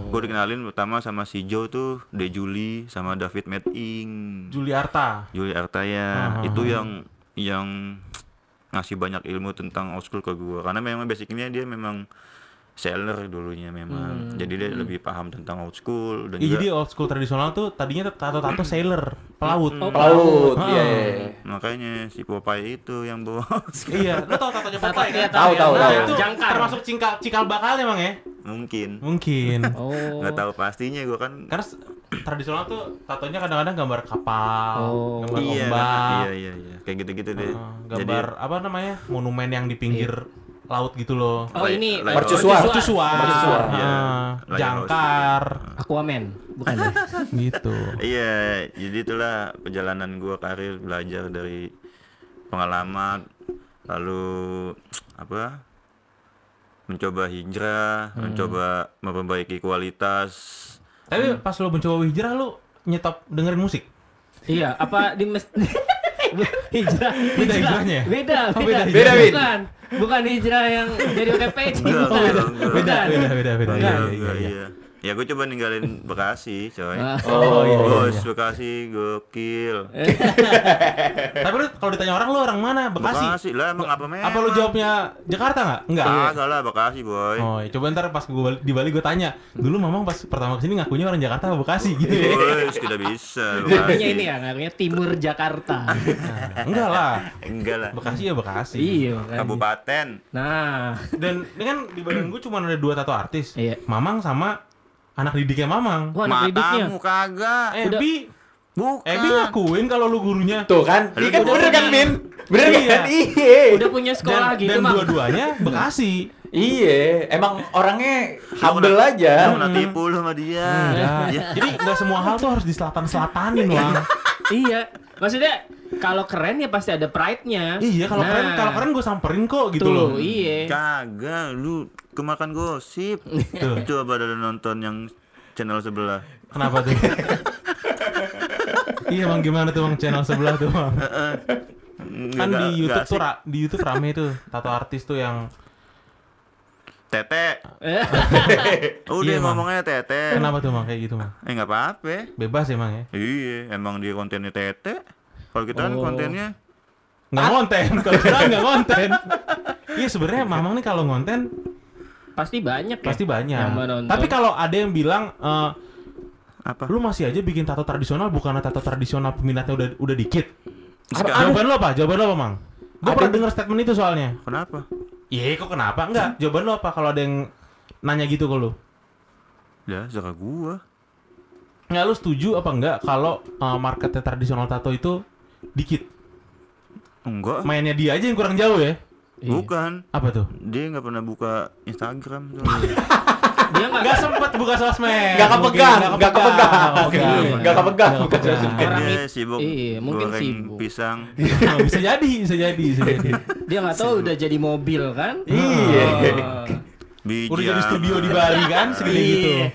[SPEAKER 3] gue dikenalin pertama sama si Joe tuh De Juli sama David Meding
[SPEAKER 4] Juliarta.
[SPEAKER 3] Juli Artaya
[SPEAKER 4] Ah.
[SPEAKER 3] itu yang yang ngasih banyak ilmu tentang old school ke gue karena memang basicnya dia memang seller dulunya memang jadi dia lebih paham tentang old school dan
[SPEAKER 4] Iya,
[SPEAKER 3] juga
[SPEAKER 4] jadi old school tradisional tuh tadinya tato-tato sailor, pelaut.
[SPEAKER 2] Oh,
[SPEAKER 1] Pelaut,
[SPEAKER 4] Ah.
[SPEAKER 1] iya. iya, iya.
[SPEAKER 3] makanya si Popeye itu yang bawa
[SPEAKER 4] Iya, lo tau tatonya
[SPEAKER 2] Tato
[SPEAKER 4] Popeye
[SPEAKER 2] iya,
[SPEAKER 4] kan?
[SPEAKER 1] Tahu,
[SPEAKER 2] ya.
[SPEAKER 1] tahu,
[SPEAKER 2] Nah,
[SPEAKER 1] tahu.
[SPEAKER 2] itu jangkar.
[SPEAKER 4] Termasuk cikal, cikal bakal emang ya?
[SPEAKER 3] mungkin
[SPEAKER 4] Mungkin.
[SPEAKER 2] Oh.
[SPEAKER 3] nggak tahu pastinya gue kan
[SPEAKER 4] Karena tradisional tuh tatonya kadang-kadang gambar kapal,
[SPEAKER 2] Oh.
[SPEAKER 4] gambar
[SPEAKER 3] iya
[SPEAKER 4] ombak,
[SPEAKER 3] iya iya iya kayak gitu-gitu deh jadi
[SPEAKER 4] gambar apa namanya monumen yang di pinggir laut gitu loh.
[SPEAKER 2] Oh ini
[SPEAKER 1] Mercusuar.
[SPEAKER 4] Mercusuar,
[SPEAKER 1] Mercusuar,
[SPEAKER 3] iya.
[SPEAKER 4] ah, jangkar,
[SPEAKER 2] Aquaman, bukan ya?
[SPEAKER 4] gitu.
[SPEAKER 3] Iya, jadi itulah perjalanan gua karir belajar dari pengalaman, lalu apa? Mencoba hijrah, mencoba memperbaiki kualitas.
[SPEAKER 4] Tapi pas lo mencoba hijrah lo nyetop dengerin musik.
[SPEAKER 2] Iya, apa di mes hijrah,
[SPEAKER 4] Beda hijrahnya ya?
[SPEAKER 2] Beda,
[SPEAKER 4] Oh,
[SPEAKER 2] beda,
[SPEAKER 4] beda
[SPEAKER 2] bukan, bukan hijrah yang jadi OTP,
[SPEAKER 3] Enggak,
[SPEAKER 2] bukan, bukan.
[SPEAKER 4] Beda, beda, beda.
[SPEAKER 3] Iya,
[SPEAKER 4] Iya,
[SPEAKER 3] iya,
[SPEAKER 4] iya, iya.
[SPEAKER 3] iya. Ya gue coba ninggalin Bekasi, coy.
[SPEAKER 2] Ah.
[SPEAKER 1] Oh, iya, iya.
[SPEAKER 3] Bos, Bekasi gokil.
[SPEAKER 4] Tapi lu kalau ditanya orang lu orang mana? Bekasi.
[SPEAKER 3] Bekasi lah emang apa memang?
[SPEAKER 4] Apa lu jawabnya Jakarta nggak? Enggak.
[SPEAKER 3] Kagak lah Bekasi, boy.
[SPEAKER 4] Oh, ya, coba ntar pas gua bal- di Bali gue tanya. Dulu mamang pas pertama ke sini ngakunya orang Jakarta apa Bekasi gitu ya?
[SPEAKER 3] Bos, tidak bisa
[SPEAKER 2] Ngakunya ini ya, ngakunya Timur Jakarta.
[SPEAKER 4] Nah, enggak lah.
[SPEAKER 3] Enggak lah.
[SPEAKER 4] Bekasi ya Bekasi.
[SPEAKER 2] iya, makanya.
[SPEAKER 3] Kabupaten.
[SPEAKER 2] Nah,
[SPEAKER 4] Dan ini kan di badan gue cuma ada dua tato artis.
[SPEAKER 2] Iya.
[SPEAKER 4] Mamang sama anak didiknya Mamang.
[SPEAKER 2] wah anak didiknya.
[SPEAKER 3] Matamu kagak.
[SPEAKER 4] Eh,
[SPEAKER 2] Udah-
[SPEAKER 4] Bi,
[SPEAKER 3] Bukan.
[SPEAKER 4] Ebi ngakuin kalau lu gurunya.
[SPEAKER 1] Tuh kan, ini kan bener kan. Min? Bener
[SPEAKER 4] Iya.
[SPEAKER 1] kan? Iya.
[SPEAKER 2] Udah punya sekolah
[SPEAKER 4] dan,
[SPEAKER 2] gitu,
[SPEAKER 4] dan dua-duanya Bekasi.
[SPEAKER 1] Iya, emang orangnya humble aja.
[SPEAKER 3] Lu kena tipu lu sama dia.
[SPEAKER 4] Enggak.
[SPEAKER 3] Ya.
[SPEAKER 4] Jadi nggak semua hal tuh harus di selatan-selatanin, Wang.
[SPEAKER 2] iya. Maksudnya kalau keren ya pasti ada pride-nya.
[SPEAKER 4] iya, kalau keren
[SPEAKER 2] Nah,
[SPEAKER 4] kalau keren gue samperin kok gitu
[SPEAKER 2] tuh,
[SPEAKER 4] loh.
[SPEAKER 2] iya.
[SPEAKER 3] Kagak, lu kemakan gosip.
[SPEAKER 4] Tuh.
[SPEAKER 3] Coba ada nonton yang channel sebelah.
[SPEAKER 4] Kenapa tuh? iya, Bang gimana tuh Bang channel sebelah tuh, Bang? Kan di YouTube tuh ra- di YouTube rame tuh tato artis tuh yang
[SPEAKER 3] Tete.
[SPEAKER 2] Eh,
[SPEAKER 3] Udah
[SPEAKER 4] Iya, Mang.
[SPEAKER 3] ngomongnya Tete.
[SPEAKER 4] kenapa tuh Bang kayak gitu, Bang?
[SPEAKER 3] Eh nggak apa-apa.
[SPEAKER 4] Bebas ya, Bang ya?
[SPEAKER 3] Iya, emang dia kontennya Tete. Kalau kita kan
[SPEAKER 2] Oh.
[SPEAKER 3] kontennya
[SPEAKER 4] Nggak ngonten, kalau kita nggak ngonten. Iya sebenarnya Mamang nih kalau ngonten
[SPEAKER 2] pasti banyak ya.
[SPEAKER 4] pasti banyak. Tapi kalau ada yang bilang eh,
[SPEAKER 3] apa?
[SPEAKER 4] lu masih aja bikin tato tradisional bukan tato tradisional peminatnya udah udah dikit.
[SPEAKER 3] Sekarang-
[SPEAKER 4] Jawaban lo apa? Jawaban lo apa, Mang? Gue pernah
[SPEAKER 1] nih.
[SPEAKER 4] denger statement itu soalnya.
[SPEAKER 3] Kenapa?
[SPEAKER 4] Iya, kok kenapa? Enggak. Jawaban lo apa kalau ada yang nanya gitu ke lu?
[SPEAKER 3] Ya, serah gua.
[SPEAKER 4] Nggak lu setuju apa enggak kalau eh, marketnya tradisional tato itu dikit?
[SPEAKER 3] Enggak.
[SPEAKER 4] Mainnya dia aja yang kurang jauh ya?
[SPEAKER 2] Iya.
[SPEAKER 3] Bukan.
[SPEAKER 4] Apa tuh?
[SPEAKER 3] Dia nggak pernah buka Instagram.
[SPEAKER 2] Dia nggak
[SPEAKER 4] sempet buka sosmed.
[SPEAKER 1] Nggak kepegang, nggak kepegang.
[SPEAKER 4] nggak kepegang.
[SPEAKER 1] Kepegang. sosmed.
[SPEAKER 2] Orang
[SPEAKER 3] dia sibuk
[SPEAKER 2] iya, mungkin sibuk.
[SPEAKER 3] pisang.
[SPEAKER 4] Oh, bisa jadi, bisa jadi, bisa jadi.
[SPEAKER 2] dia nggak tahu udah jadi mobil kan?
[SPEAKER 1] Iya.
[SPEAKER 2] Oh.
[SPEAKER 4] Udah jadi studio di Bali kan, segede gitu.
[SPEAKER 2] Iya.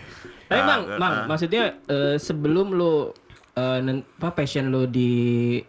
[SPEAKER 2] Tapi Mang,
[SPEAKER 3] Kagak,
[SPEAKER 2] Mang,
[SPEAKER 3] ah.
[SPEAKER 2] maksudnya eh, sebelum lu eh, nen- apa passion lu di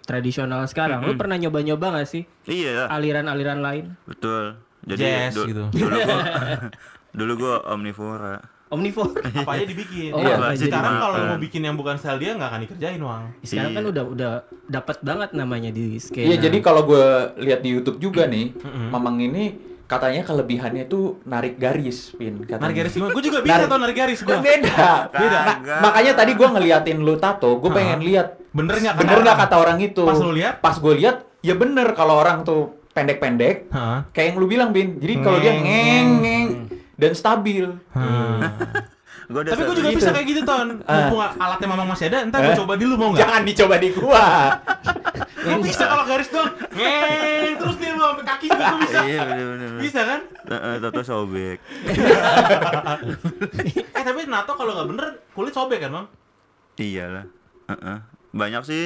[SPEAKER 2] tradisional sekarang, lu pernah nyoba-nyoba gak sih
[SPEAKER 3] Iya,
[SPEAKER 2] aliran-aliran lain?
[SPEAKER 3] betul. Jadi
[SPEAKER 4] Jazz
[SPEAKER 3] du-
[SPEAKER 4] gitu.
[SPEAKER 3] dulu gua dulu gua omnivora.
[SPEAKER 2] Omnivore.
[SPEAKER 4] Apa aja dibikin.
[SPEAKER 2] Oh,
[SPEAKER 3] Iya,
[SPEAKER 4] Sekarang kalau mau bikin yang bukan style dia nggak akan dikerjain, Wang.
[SPEAKER 2] Sekarang kan
[SPEAKER 3] Iya.
[SPEAKER 2] udah udah dapat banget namanya di skena.
[SPEAKER 1] Iya, jadi kalau gue lihat di YouTube juga nih, Mamang ini katanya kelebihannya tuh narik garis, Pin. Katanya.
[SPEAKER 4] Narik garis gimana? Gue juga bisa
[SPEAKER 1] Narik-
[SPEAKER 4] tuh narik garis
[SPEAKER 1] Kan
[SPEAKER 4] gua.
[SPEAKER 1] beda.
[SPEAKER 4] Beda.
[SPEAKER 1] Nah, makanya tadi gue ngeliatin lu tato, gue pengen lihat
[SPEAKER 4] Bener nggak
[SPEAKER 1] bener nggak kata orang itu.
[SPEAKER 4] Pas lu lihat?
[SPEAKER 1] Pas gue lihat, ya bener kalau orang tuh pendek-pendek, kayak yang lu bilang, Bin. Jadi kalau dia
[SPEAKER 4] Ngeng.
[SPEAKER 1] ngeng ngeng dan stabil.
[SPEAKER 4] Hah.
[SPEAKER 3] Gua udah
[SPEAKER 4] Tapi gue juga
[SPEAKER 1] Gitu.
[SPEAKER 4] bisa kayak gitu, Ton. Mumpung alatnya mamang masih ada, ntar gue coba dulu mau nggak?
[SPEAKER 1] Jangan dicoba di gua.
[SPEAKER 4] Gue bisa kalau garis dong. Ngeng, terus nih lu sampai kaki juga gue bisa.
[SPEAKER 3] Iya, bener bener.
[SPEAKER 4] Bisa kan?
[SPEAKER 3] Heeh, Tato sobek.
[SPEAKER 4] Eh tapi nato kalau nggak bener kulit sobek kan, Bang?
[SPEAKER 3] Iyalah. Heeh. Banyak sih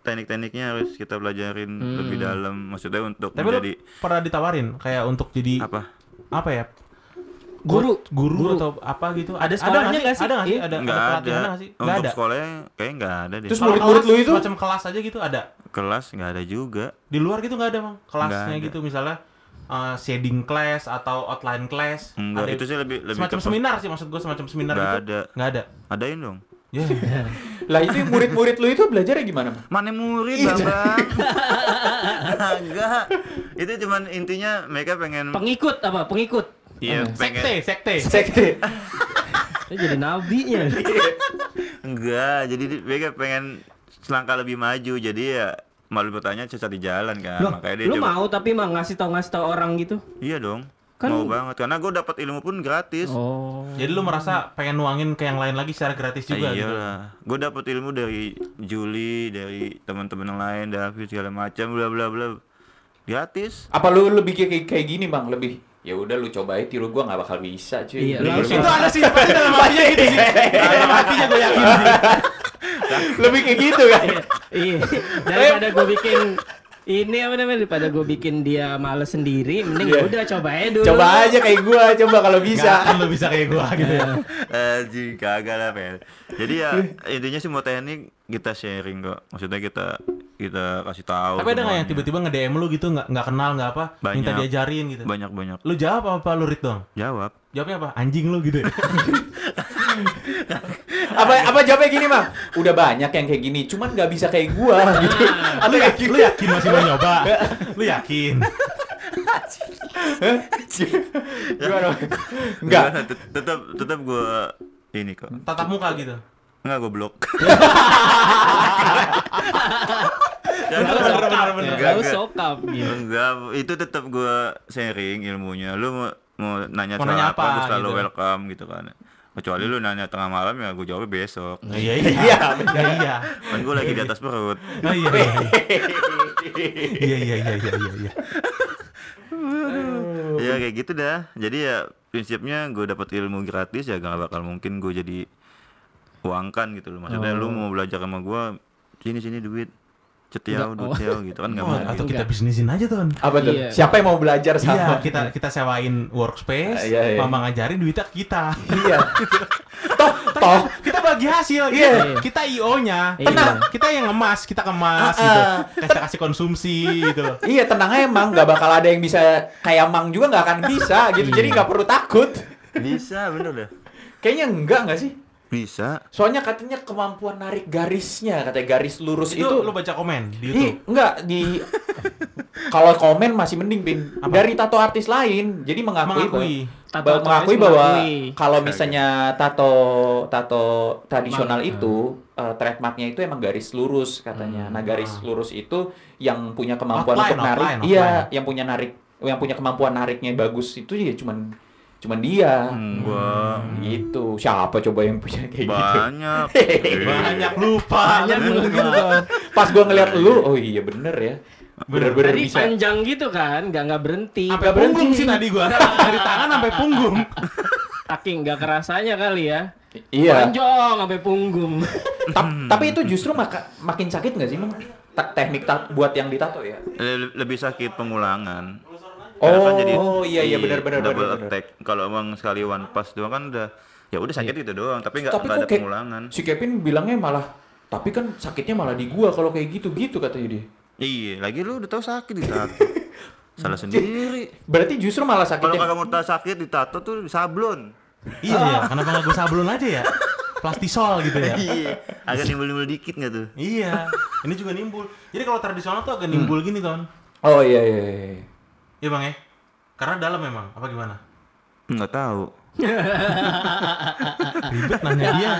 [SPEAKER 3] teknik-tekniknya harus kita pelajarin lebih dalam. Maksudnya untuk
[SPEAKER 4] Tapi lu
[SPEAKER 3] menjadi
[SPEAKER 4] pernah ditawarin kayak untuk jadi
[SPEAKER 3] apa?
[SPEAKER 4] apa ya?
[SPEAKER 2] Guru.
[SPEAKER 4] Guru,
[SPEAKER 2] Guru.
[SPEAKER 4] atau apa gitu?
[SPEAKER 2] Ada sekolahnya nggak sih?
[SPEAKER 4] Ada nggak sih?
[SPEAKER 2] Iya.
[SPEAKER 4] Ada,
[SPEAKER 3] Nggak
[SPEAKER 4] ada
[SPEAKER 3] ada.
[SPEAKER 4] sih? Nggak
[SPEAKER 3] Untuk
[SPEAKER 4] ada.
[SPEAKER 3] sekolahnya kayaknya nggak ada deh.
[SPEAKER 1] Terus murid-murid lu itu?
[SPEAKER 4] Macam kelas aja gitu ada.
[SPEAKER 3] Kelas nggak ada juga.
[SPEAKER 4] Di luar gitu nggak ada, Bang. Kelasnya gitu misalnya uh, shading class atau outline class.
[SPEAKER 3] Enggak,
[SPEAKER 4] Ada
[SPEAKER 3] itu sih lebih lebih
[SPEAKER 4] semacam
[SPEAKER 3] ke-
[SPEAKER 4] seminar sih maksud gue semacam seminar
[SPEAKER 3] Nggak
[SPEAKER 4] gitu.
[SPEAKER 3] ada.
[SPEAKER 4] Nggak ada.
[SPEAKER 3] Adain dong.
[SPEAKER 4] Ya.
[SPEAKER 1] Lah itu murid-murid lu itu belajarnya gimana? Mang?
[SPEAKER 3] Mana murid, Bang? Enggak. Itu cuman intinya mereka pengen
[SPEAKER 2] Pengikut apa? Pengikut.
[SPEAKER 3] Iya,
[SPEAKER 4] sekte, sekte.
[SPEAKER 1] Sekte.
[SPEAKER 2] Dia jadi nabinya.
[SPEAKER 3] Enggak, jadi di- mereka pengen selangkah lebih maju. Jadi ya malu bertanya sesat di jalan kan.
[SPEAKER 2] Loh,
[SPEAKER 3] Makanya dia
[SPEAKER 2] lu
[SPEAKER 3] coba.
[SPEAKER 2] mau tapi mah ngasih tau ngasih tau orang gitu.
[SPEAKER 3] Iya dong.
[SPEAKER 2] Kan-
[SPEAKER 3] Mau banget karena gue dapat ilmu pun gratis.
[SPEAKER 2] Oh.
[SPEAKER 4] Jadi lu merasa pengen nuangin ke yang lain lagi secara gratis juga
[SPEAKER 3] Ah,
[SPEAKER 4] gitu.
[SPEAKER 3] iyalah. Gue dapat ilmu dari Juli, dari teman-teman yang lain, David segala macam, bla bla bla. Gratis.
[SPEAKER 1] Apa lu lebih kayak kayak gini, Bang? Lebih ya udah lu cobain tiru gua nggak bakal bisa, cuy.
[SPEAKER 2] Iya, langsung.
[SPEAKER 4] Itu ada sih pasti dalam hatinya gitu sih. Dalam hatinya gue yakin sih.
[SPEAKER 1] lebih kayak gitu kan.
[SPEAKER 2] Iya. Daripada gue bikin ini apa namanya daripada gue bikin dia males sendiri, mending
[SPEAKER 1] Iya.
[SPEAKER 2] udah coba aja dulu.
[SPEAKER 1] Coba aja kayak gua, coba kalau
[SPEAKER 4] Nggak
[SPEAKER 1] bisa.
[SPEAKER 4] akan lu bisa kayak gue gitu ya.
[SPEAKER 3] Anjing kagak lah, Pel. Jadi ya intinya semua teknik kita sharing kok. Maksudnya kita kita kasih tahu.
[SPEAKER 4] Tapi ada nggak yang tiba-tiba nge-DM lu gitu nggak nggak kenal nggak apa, minta
[SPEAKER 3] Banyak.
[SPEAKER 4] diajarin gitu.
[SPEAKER 3] banyak banyak
[SPEAKER 4] Lu jawab apa, apa lu read dong?
[SPEAKER 3] jawab.
[SPEAKER 4] Jawabnya apa? Anjing lu gitu. ya?
[SPEAKER 1] Apa apa jawabnya gini, Bang? Udah banyak yang kayak gini, cuman nggak bisa kayak gua gitu. Atau
[SPEAKER 4] lu,
[SPEAKER 1] kayak
[SPEAKER 4] yakin, lu yakin masih mau nyoba? lu yakin?
[SPEAKER 1] Gimana? Enggak.
[SPEAKER 3] Tetap tetap gue ini kok.
[SPEAKER 4] Tatap muka gitu.
[SPEAKER 3] Enggak gue blok.
[SPEAKER 2] Lalu sokap, ya.
[SPEAKER 3] Enggak,
[SPEAKER 2] sokap gitu.
[SPEAKER 3] Enggak, itu tetap gue sharing ilmunya. Lu mau mau nanya
[SPEAKER 4] Mau
[SPEAKER 3] soal
[SPEAKER 4] nanya
[SPEAKER 3] apa,
[SPEAKER 4] apa,
[SPEAKER 3] gue selalu
[SPEAKER 4] gitu.
[SPEAKER 3] welcome gitu kan. Kecuali lu nanya tengah malam ya gue jawabnya besok.
[SPEAKER 4] Nah, iya iya. Iya iya. iya.
[SPEAKER 3] Kan gue lagi di atas perut.
[SPEAKER 4] Oh, iya iya. Iya iya iya iya iya. iya.
[SPEAKER 3] Ya kayak gitu dah. Jadi ya prinsipnya gue dapat ilmu gratis ya gak bakal mungkin gue jadi uangkan gitu loh. Maksudnya lu mau belajar sama gue sini sini duit cetiau duit cetiau gitu kan gak
[SPEAKER 4] Oh, atau kita bisnisin aja tuh.
[SPEAKER 1] Apa tuh?
[SPEAKER 2] Iya.
[SPEAKER 1] Siapa yang mau belajar
[SPEAKER 4] Iya,
[SPEAKER 1] sama?
[SPEAKER 4] kita kita sewain workspace,
[SPEAKER 1] Iya, iya.
[SPEAKER 4] mama ngajarin duitnya ke kita.
[SPEAKER 1] Iya. toh, toh.
[SPEAKER 4] kita bagi hasil,
[SPEAKER 1] Iya.
[SPEAKER 4] kita, kita IO-nya.
[SPEAKER 2] Iya.
[SPEAKER 4] Tenang, kita yang ngemas, kita kemas
[SPEAKER 1] Ah,
[SPEAKER 4] gitu.
[SPEAKER 1] ah.
[SPEAKER 4] Kasih kasih konsumsi gitu loh.
[SPEAKER 1] Iya tenang aja emang nggak bakal ada yang bisa kayak Mang juga nggak akan bisa gitu jadi nggak perlu takut
[SPEAKER 3] Bisa bener dah.
[SPEAKER 1] kayaknya enggak nggak sih
[SPEAKER 3] Bisa.
[SPEAKER 1] soalnya katanya kemampuan narik garisnya katanya garis lurus
[SPEAKER 4] Itu,
[SPEAKER 1] itu,
[SPEAKER 4] lu baca komen di
[SPEAKER 1] Ih,
[SPEAKER 4] YouTube.
[SPEAKER 1] enggak di kalau komen masih mending pin
[SPEAKER 4] Apa?
[SPEAKER 1] dari tato artis lain jadi mengakui,
[SPEAKER 4] Mengakui.
[SPEAKER 1] bahwa-
[SPEAKER 2] Tato
[SPEAKER 1] ba-
[SPEAKER 2] artis
[SPEAKER 1] mengakui bahwa kalau misalnya tato tato tradisional
[SPEAKER 2] Emang,
[SPEAKER 1] itu eh, trademarknya itu emang garis lurus katanya. Nah garis lurus itu yang punya kemampuan
[SPEAKER 4] Outline,
[SPEAKER 1] untuk narik,
[SPEAKER 4] outline,
[SPEAKER 1] iya
[SPEAKER 4] outline.
[SPEAKER 1] yang punya narik, yang punya kemampuan nariknya bagus itu ya cuman cuman dia.
[SPEAKER 3] Enggak.
[SPEAKER 1] Gitu. Siapa coba yang punya kayak gitu?
[SPEAKER 3] Banyak.
[SPEAKER 4] Banyak lupa.
[SPEAKER 2] Banyak
[SPEAKER 4] lu
[SPEAKER 2] lupa.
[SPEAKER 1] Pas gua ngeliat lu, oh iya bener ya. Bener-bener
[SPEAKER 2] Tadi
[SPEAKER 1] bisa.
[SPEAKER 2] panjang gitu kan, nggak nggak berhenti.
[SPEAKER 4] Sampai
[SPEAKER 1] Nggak berhenti.
[SPEAKER 4] punggung sih tadi gua. Dari tangan sampai punggung.
[SPEAKER 2] Saking nggak kerasanya kali ya.
[SPEAKER 1] Iya.
[SPEAKER 2] Panjang sampai punggung.
[SPEAKER 1] Ta- tapi itu justru maka, makin sakit nggak sih, Mang? Ta- teknik buat yang ditato ya?
[SPEAKER 3] Le- lebih sakit pengulangan. Karena
[SPEAKER 1] Oh,
[SPEAKER 3] kan jadi
[SPEAKER 1] iya iya
[SPEAKER 3] di
[SPEAKER 1] benar benar
[SPEAKER 3] double
[SPEAKER 1] benar.
[SPEAKER 3] attack. Kalau emang sekali one pass doang kan udah ya udah sakit gitu doang, tapi nggak ada
[SPEAKER 1] kayak
[SPEAKER 3] pengulangan.
[SPEAKER 1] si Kevin bilangnya malah tapi kan sakitnya malah di gua kalau kayak gitu-gitu katanya dia.
[SPEAKER 3] Iya, lagi lu udah tahu sakit ditato. Salah sendiri.
[SPEAKER 1] Berarti justru malah
[SPEAKER 3] Kalau
[SPEAKER 1] sakitnya
[SPEAKER 3] kagak mau tahu sakit ditato tuh sablon.
[SPEAKER 4] Iya ya, kenapa nggak gue sablon aja ya? Plastisol gitu ya.
[SPEAKER 3] Iya, agak nimbul-nimbul dikit nggak tuh?
[SPEAKER 4] Iya, ini juga nimbul. Jadi kalau tradisional tuh agak nimbul gini, Ton.
[SPEAKER 1] Oh iya iya iya.
[SPEAKER 4] Iya, Bang ya? Karena dalam memang, apa gimana?
[SPEAKER 3] Nggak tahu.
[SPEAKER 4] Ribet nanya dia.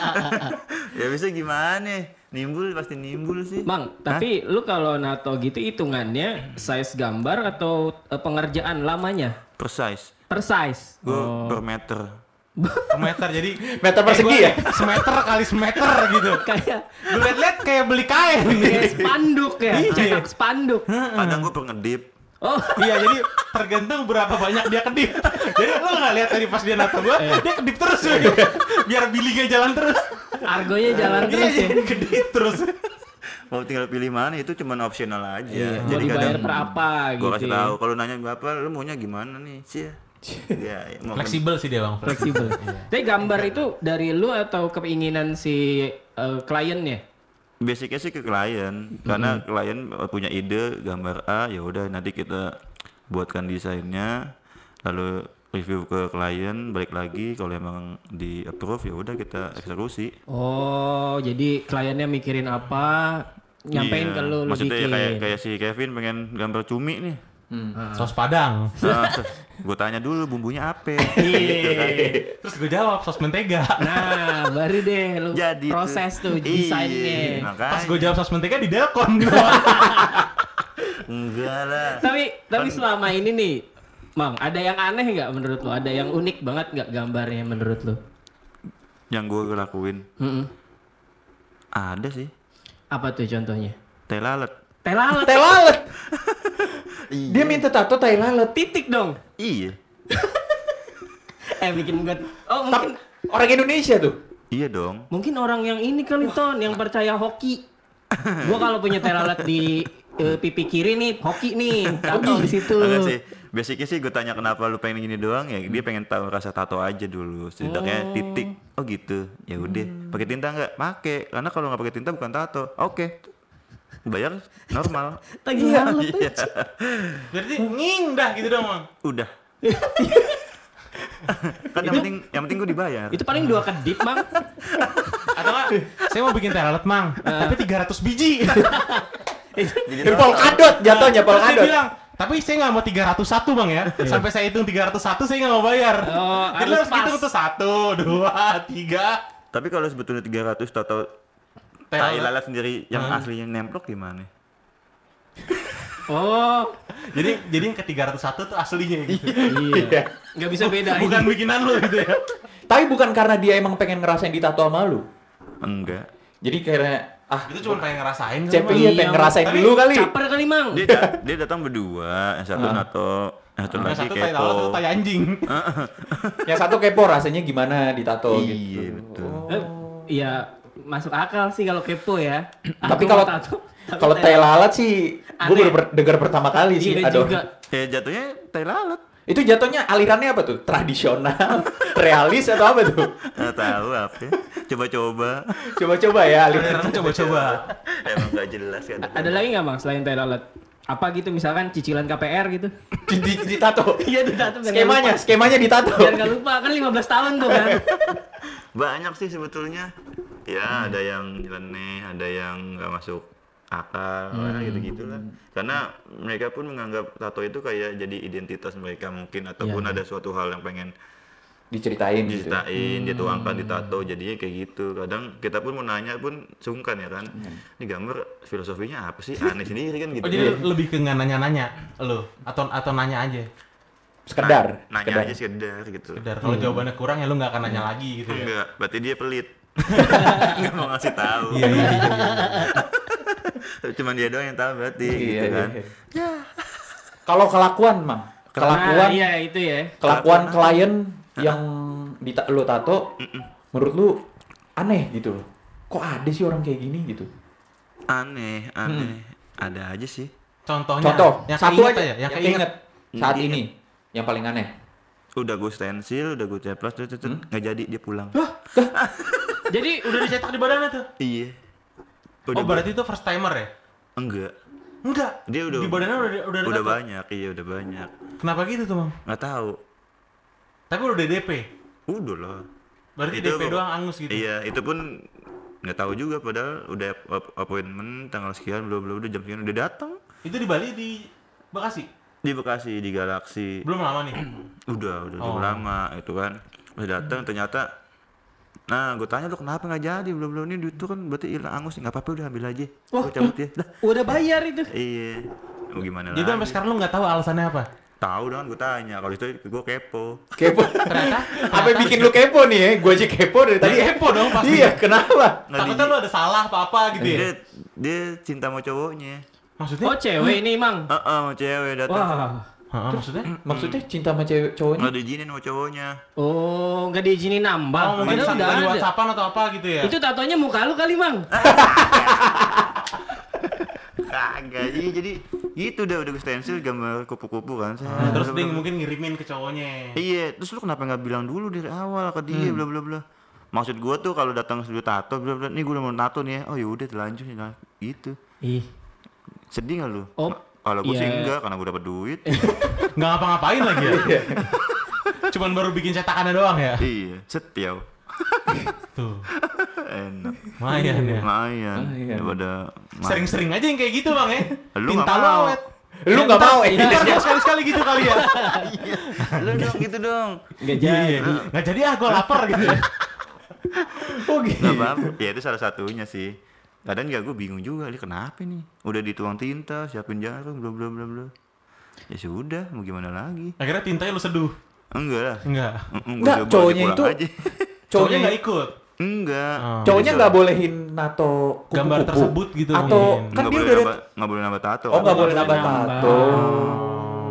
[SPEAKER 3] Ya bisa gimana? Nimbul pasti nimbul sih.
[SPEAKER 2] Mang, tapi lu kalau nato gitu hitungannya size gambar atau eh, pengerjaan lamanya?
[SPEAKER 3] Precise.
[SPEAKER 2] Per size.
[SPEAKER 3] Gue
[SPEAKER 2] Oh.
[SPEAKER 3] per meter.
[SPEAKER 4] Per meter jadi
[SPEAKER 1] Meter persegi ya?
[SPEAKER 4] Semeter kali semeter gitu.
[SPEAKER 2] Kayak
[SPEAKER 4] Gue liat-liat kayak beli kain.
[SPEAKER 2] kayak spanduk ya,
[SPEAKER 4] Iya.
[SPEAKER 2] cetak spanduk.
[SPEAKER 3] Kadang gue per ngedip.
[SPEAKER 2] Oh,
[SPEAKER 4] iya, jadi tergantung berapa banyak dia kedip. Jadi lu nggak lihat tadi pas dia nato gua, dia kedip terus cuy. Biar billingnya jalan terus.
[SPEAKER 2] argonya jalan
[SPEAKER 4] Iya,
[SPEAKER 2] terus ya.
[SPEAKER 4] jadi kedip terus.
[SPEAKER 3] Mau tinggal pilih mana itu cuma optional aja.
[SPEAKER 2] Iya, mau
[SPEAKER 3] Jadi
[SPEAKER 2] dibayar
[SPEAKER 3] kadang
[SPEAKER 2] per apa
[SPEAKER 3] gue
[SPEAKER 2] gitu.
[SPEAKER 3] kasih
[SPEAKER 2] ya.
[SPEAKER 3] tahu kalau nanya berapa lu maunya gimana nih sih ya, ya mau
[SPEAKER 4] Fleksibel sih dia, Bang.
[SPEAKER 2] Fleksibel. Tapi gambar itu dari lu atau keinginan si eh, kliennya?
[SPEAKER 3] Basicnya sih ke klien karena klien punya ide gambar A ya udah nanti kita buatkan desainnya lalu review ke klien balik lagi kalau emang di approve ya udah kita eksekusi
[SPEAKER 2] Oh, jadi kliennya mikirin apa, nyampein
[SPEAKER 3] Iya.
[SPEAKER 2] ke lu, lu
[SPEAKER 3] maksudnya ya
[SPEAKER 2] bikin.
[SPEAKER 3] kayak kayak si Kevin pengen gambar cumi nih
[SPEAKER 4] Sos Padang.
[SPEAKER 3] nah, gue tanya dulu bumbunya apa
[SPEAKER 4] Terus gue jawab sos mentega.
[SPEAKER 2] Nah, baru deh lu
[SPEAKER 3] jadi
[SPEAKER 2] proses tuh,
[SPEAKER 3] Iya,
[SPEAKER 2] desainnya.
[SPEAKER 3] makanya
[SPEAKER 4] Pas gue jawab sos mentega di Delcon.
[SPEAKER 3] enggak lah
[SPEAKER 2] Tapi tapi
[SPEAKER 3] Kan-
[SPEAKER 2] selama ini nih, Mang, ada yang aneh nggak menurut lu? Ada yang unik banget nggak gambarnya menurut lu?
[SPEAKER 3] yang gue lakuin
[SPEAKER 2] Mm-mm.
[SPEAKER 3] ada sih
[SPEAKER 2] Apa tuh contohnya?
[SPEAKER 3] teh lalat
[SPEAKER 2] Teh
[SPEAKER 1] Tai lalat. Dia minta tato tai lalat.
[SPEAKER 2] titik dong.
[SPEAKER 3] iya
[SPEAKER 2] Eh bikin gue. Oh
[SPEAKER 1] Tapi
[SPEAKER 2] mungkin
[SPEAKER 1] orang Indonesia tuh.
[SPEAKER 3] iya dong
[SPEAKER 2] mungkin orang yang ini kali ton yang percaya hoki. gua kalau punya lalat di eh, pipi kiri nih hoki nih tato di situ.
[SPEAKER 3] Enggak sih. Basicnya sih gue tanya kenapa lu pengen gini doang ya dia pengen tahu rasa tato aja dulu setidaknya titik oh gitu ya udah pakai tinta nggak pakai karena kalau nggak pakai tinta bukan tato oke bayar normal
[SPEAKER 2] Tagih
[SPEAKER 1] Iya.
[SPEAKER 2] lalat tuh.
[SPEAKER 3] Iya.
[SPEAKER 4] Berarti nging dah gitu dong, Bang.
[SPEAKER 3] udah kan yang penting yang penting gue dibayar
[SPEAKER 2] Itu paling dua kedip mang.
[SPEAKER 4] Atau enggak, saya mau bikin teh lalat, Mang. Tapi 300 biji.
[SPEAKER 3] jadi
[SPEAKER 1] polkadot jatuhnya
[SPEAKER 4] Terus dia
[SPEAKER 1] polkadot.
[SPEAKER 4] bilang, tapi saya nggak mau 301 bang ya. Sampai saya hitung 301 saya nggak mau bayar.
[SPEAKER 2] Oh,
[SPEAKER 4] Jadi
[SPEAKER 2] harus
[SPEAKER 4] hitung tuh satu, dua, tiga.
[SPEAKER 3] tapi kalau sebetulnya 300 tato
[SPEAKER 4] Teh
[SPEAKER 3] tai
[SPEAKER 4] lalat.
[SPEAKER 3] lalat sendiri yang
[SPEAKER 4] Hmm.
[SPEAKER 3] aslinya nemplok gimana
[SPEAKER 2] Oh,
[SPEAKER 4] Jadi jadi yang ke 301 tuh aslinya gitu.
[SPEAKER 2] iya. Nggak bisa beda.
[SPEAKER 4] Bukan bikinan lu gitu ya.
[SPEAKER 1] Tapi bukan karena dia emang pengen ngerasain ditato sama lu.
[SPEAKER 3] Enggak.
[SPEAKER 1] Jadi kayak ah
[SPEAKER 4] Itu cuma pengen ngerasain kan,
[SPEAKER 1] CP iya
[SPEAKER 2] Iya,
[SPEAKER 1] pengen ngerasain
[SPEAKER 4] tapi
[SPEAKER 1] dulu kali.
[SPEAKER 2] Caper kali, Mang.
[SPEAKER 3] Dia da- dia datang berdua, yang satu
[SPEAKER 1] Ah.
[SPEAKER 3] nato, yang satu
[SPEAKER 4] Yang
[SPEAKER 3] lagi
[SPEAKER 4] satu
[SPEAKER 3] kepo.
[SPEAKER 4] satu tai anjing.
[SPEAKER 1] Yang satu kepo rasanya gimana ditato
[SPEAKER 3] Iya,
[SPEAKER 1] gitu.
[SPEAKER 3] betul.
[SPEAKER 2] Eh, Iya, masuk akal sih kalau kepo ya.
[SPEAKER 1] Tapi kalau
[SPEAKER 2] tato,
[SPEAKER 1] kalau tai lalat sih gue baru ber- dengar pertama kali sih.
[SPEAKER 2] Iya
[SPEAKER 1] Aduh.
[SPEAKER 2] juga.
[SPEAKER 3] Ya jatuhnya tai lalat.
[SPEAKER 1] Itu jatuhnya alirannya apa tuh? Tradisional, realis atau apa tuh?
[SPEAKER 3] Nggak tahu apa. ya. Coba-coba.
[SPEAKER 1] Coba-coba ya aliran.
[SPEAKER 4] Coba-coba.
[SPEAKER 3] Emang gak jelas kan.
[SPEAKER 2] Ada lagi nggak, Mang, selain tai lalat? Apa gitu misalkan cicilan KPR gitu?
[SPEAKER 1] di, di, ditato.
[SPEAKER 2] Iya, ditato
[SPEAKER 1] Skemanya, skemanya ditato.
[SPEAKER 2] Biar nggak lupa, kan 15 tahun tuh kan.
[SPEAKER 3] Banyak sih sebetulnya. Ya, ada yang nyeleneh, ada yang nggak masuk akal, ya gitu gitulah. Karena mereka pun menganggap tato itu kayak jadi identitas mereka mungkin ataupun ada suatu hal yang pengen
[SPEAKER 1] Diceritain gitu.
[SPEAKER 3] diceritain, dia tuangkan di tato jadinya kayak gitu. Kadang kita pun mau nanya pun sungkan ya kan. Ini gambar filosofinya apa sih? Aneh sendiri kan gitu.
[SPEAKER 4] Oh, jadi lebih ke nggak nanya-nanya lu atau atau nanya aja.
[SPEAKER 1] Sekedar.
[SPEAKER 3] nanya
[SPEAKER 1] sekedar.
[SPEAKER 3] aja sekedar gitu.
[SPEAKER 4] Sekedar kalau jawabannya kurang ya lu nggak akan nanya lagi gitu ya.
[SPEAKER 3] Enggak, berarti dia pelit. Enggak mau ngasih tahu.
[SPEAKER 4] Iya, iya, iya.
[SPEAKER 3] Cuman dia doang yang tahu berarti
[SPEAKER 1] Iya,
[SPEAKER 3] gitu kan.
[SPEAKER 1] iya. Kalau kelakuan, Mang. Kelakuan
[SPEAKER 2] Nah, iya itu ya.
[SPEAKER 1] kelakuan klien yang di lo tato menurut lu aneh gitu loh. Kok ada sih orang kayak gini gitu?
[SPEAKER 3] Aneh, aneh. Ada aja sih.
[SPEAKER 4] Contohnya
[SPEAKER 1] Contoh,
[SPEAKER 4] yang
[SPEAKER 1] satu aja
[SPEAKER 4] ya, yang
[SPEAKER 1] keinget
[SPEAKER 4] keinget.
[SPEAKER 1] saat
[SPEAKER 3] Yang
[SPEAKER 1] ini yang paling aneh.
[SPEAKER 3] Udah gue stensil, udah gue ceplos, tuh, tuh, tuh, nggak jadi dia pulang.
[SPEAKER 2] Jadi
[SPEAKER 4] Udah dicetak di badannya tuh.
[SPEAKER 3] Iya.
[SPEAKER 4] Oh, berarti itu first timer ya?
[SPEAKER 3] enggak.
[SPEAKER 4] Enggak.
[SPEAKER 3] Dia udah
[SPEAKER 4] di badannya udah udah
[SPEAKER 3] udah
[SPEAKER 4] tato.
[SPEAKER 3] banyak, iya udah banyak.
[SPEAKER 4] Kenapa gitu tuh, Bang?
[SPEAKER 3] Nggak tahu.
[SPEAKER 4] Tapi udah DP.
[SPEAKER 3] Udah lah.
[SPEAKER 4] Berarti
[SPEAKER 3] Itu
[SPEAKER 4] DP doang angus gitu.
[SPEAKER 3] Iya, itu pun nggak tahu juga padahal udah ap- appointment tanggal sekian belum belum udah jam sekian udah datang
[SPEAKER 4] Itu di Bali di Bekasi.
[SPEAKER 3] di Bekasi di Galaksi
[SPEAKER 4] Belum lama nih.
[SPEAKER 3] udah udah
[SPEAKER 4] Oh.
[SPEAKER 3] cukup lama itu kan udah datang ternyata nah gue tanya lu kenapa nggak jadi belum belum ini duit tuh kan berarti hilang angus nggak apa-apa udah ambil aja
[SPEAKER 2] Wah,
[SPEAKER 3] gue cabut ya lah
[SPEAKER 2] udah bayar itu.
[SPEAKER 3] iya mau gimana
[SPEAKER 4] Jadi sampai
[SPEAKER 3] lagi
[SPEAKER 4] sekarang lu nggak tahu alasannya apa?
[SPEAKER 3] tahu dong gue tanya kalau itu gue kepo
[SPEAKER 1] Kepo.
[SPEAKER 4] Ternyata
[SPEAKER 1] Apa yang bikin lu kepo nih ya? Gue aja kepo dari tadi.
[SPEAKER 4] Kepo dong pasti.
[SPEAKER 1] Iya, kenapa?
[SPEAKER 3] Nggak
[SPEAKER 4] takutnya
[SPEAKER 3] di-
[SPEAKER 4] lu ada salah apa-apa gitu ya.
[SPEAKER 3] dia dia cinta sama cowoknya
[SPEAKER 4] Maksudnya?
[SPEAKER 2] Oh, cewek ini, Mang.
[SPEAKER 3] ah sama cewek datang
[SPEAKER 2] Wah.
[SPEAKER 4] Hah, maksudnya?
[SPEAKER 1] Maksudnya cinta sama cewek cowoknya?
[SPEAKER 3] nggak diizinin sama cowoknya
[SPEAKER 2] Oh, nggak diizinin nambah.
[SPEAKER 4] Oh, mungkin
[SPEAKER 2] udah ada.
[SPEAKER 4] WhatsAppan atau apa gitu ya?
[SPEAKER 2] Itu tatonya muka lu kali, Mang.
[SPEAKER 3] kagak iya jadi gitu udah udah gue stensil gambar kupu-kupu kan
[SPEAKER 4] Nah, terus dia mungkin ngirimin ke cowoknya.
[SPEAKER 3] Iya, terus lu kenapa nggak bilang dulu dari awal ke dia bla bla bla. Maksud gua tuh kalau datang studio tato bla bla, nih gua udah mau tato nih ya. Oh yaudah telanjut ya gitu.
[SPEAKER 2] Ih.
[SPEAKER 3] Sedih nggak lu?
[SPEAKER 2] Oh,
[SPEAKER 3] Kalau gua sih
[SPEAKER 2] iya.
[SPEAKER 3] enggak karena gua dapat duit.
[SPEAKER 4] Nggak ngapa-ngapain lagi ya? Cuman baru bikin cetakannya doang ya?
[SPEAKER 3] iya, setiau.
[SPEAKER 4] Tuh,
[SPEAKER 3] Enak.
[SPEAKER 4] lumayan ya.
[SPEAKER 3] Lumayan.
[SPEAKER 1] Lumayan.
[SPEAKER 3] Daripada
[SPEAKER 4] Sering-sering aja yang kayak gitu bang ya?
[SPEAKER 3] Lu
[SPEAKER 4] Tinta
[SPEAKER 3] nggak
[SPEAKER 4] lu
[SPEAKER 3] mau.
[SPEAKER 1] Lu nggak mau?
[SPEAKER 4] Ntar gua sekali-sekali gitu kali ya?
[SPEAKER 3] lu dong gitu dong.
[SPEAKER 2] nggak
[SPEAKER 4] Iya,
[SPEAKER 2] jadi.
[SPEAKER 4] iya. Nggak jadi ah, gue lapar gitu ya.
[SPEAKER 1] Oh gitu.
[SPEAKER 3] Nggak apa-apa. Ya itu salah satunya sih. Kadang juga gue bingung juga, ini kenapa nih? Udah dituang tinta, siapin jarum, bla bla bla bla. Ya sudah, mau gimana lagi?
[SPEAKER 4] Akhirnya tintanya lu seduh.
[SPEAKER 3] Enggak lah.
[SPEAKER 4] Enggak.
[SPEAKER 1] Enggak,
[SPEAKER 3] coba
[SPEAKER 1] cowoknya itu
[SPEAKER 3] aja.
[SPEAKER 4] Cowoknya nggak ikut.
[SPEAKER 3] Enggak.
[SPEAKER 4] Oh.
[SPEAKER 1] Cowoknya nggak bolehin nato kupu-kupu.
[SPEAKER 4] Gambar tersebut gitu
[SPEAKER 1] Atau
[SPEAKER 4] mungkin.
[SPEAKER 1] kan
[SPEAKER 3] nggak
[SPEAKER 1] dia
[SPEAKER 3] boleh
[SPEAKER 1] udah
[SPEAKER 3] nambah, nggak boleh nambah tato.
[SPEAKER 1] Oh nggak boleh nambah tato.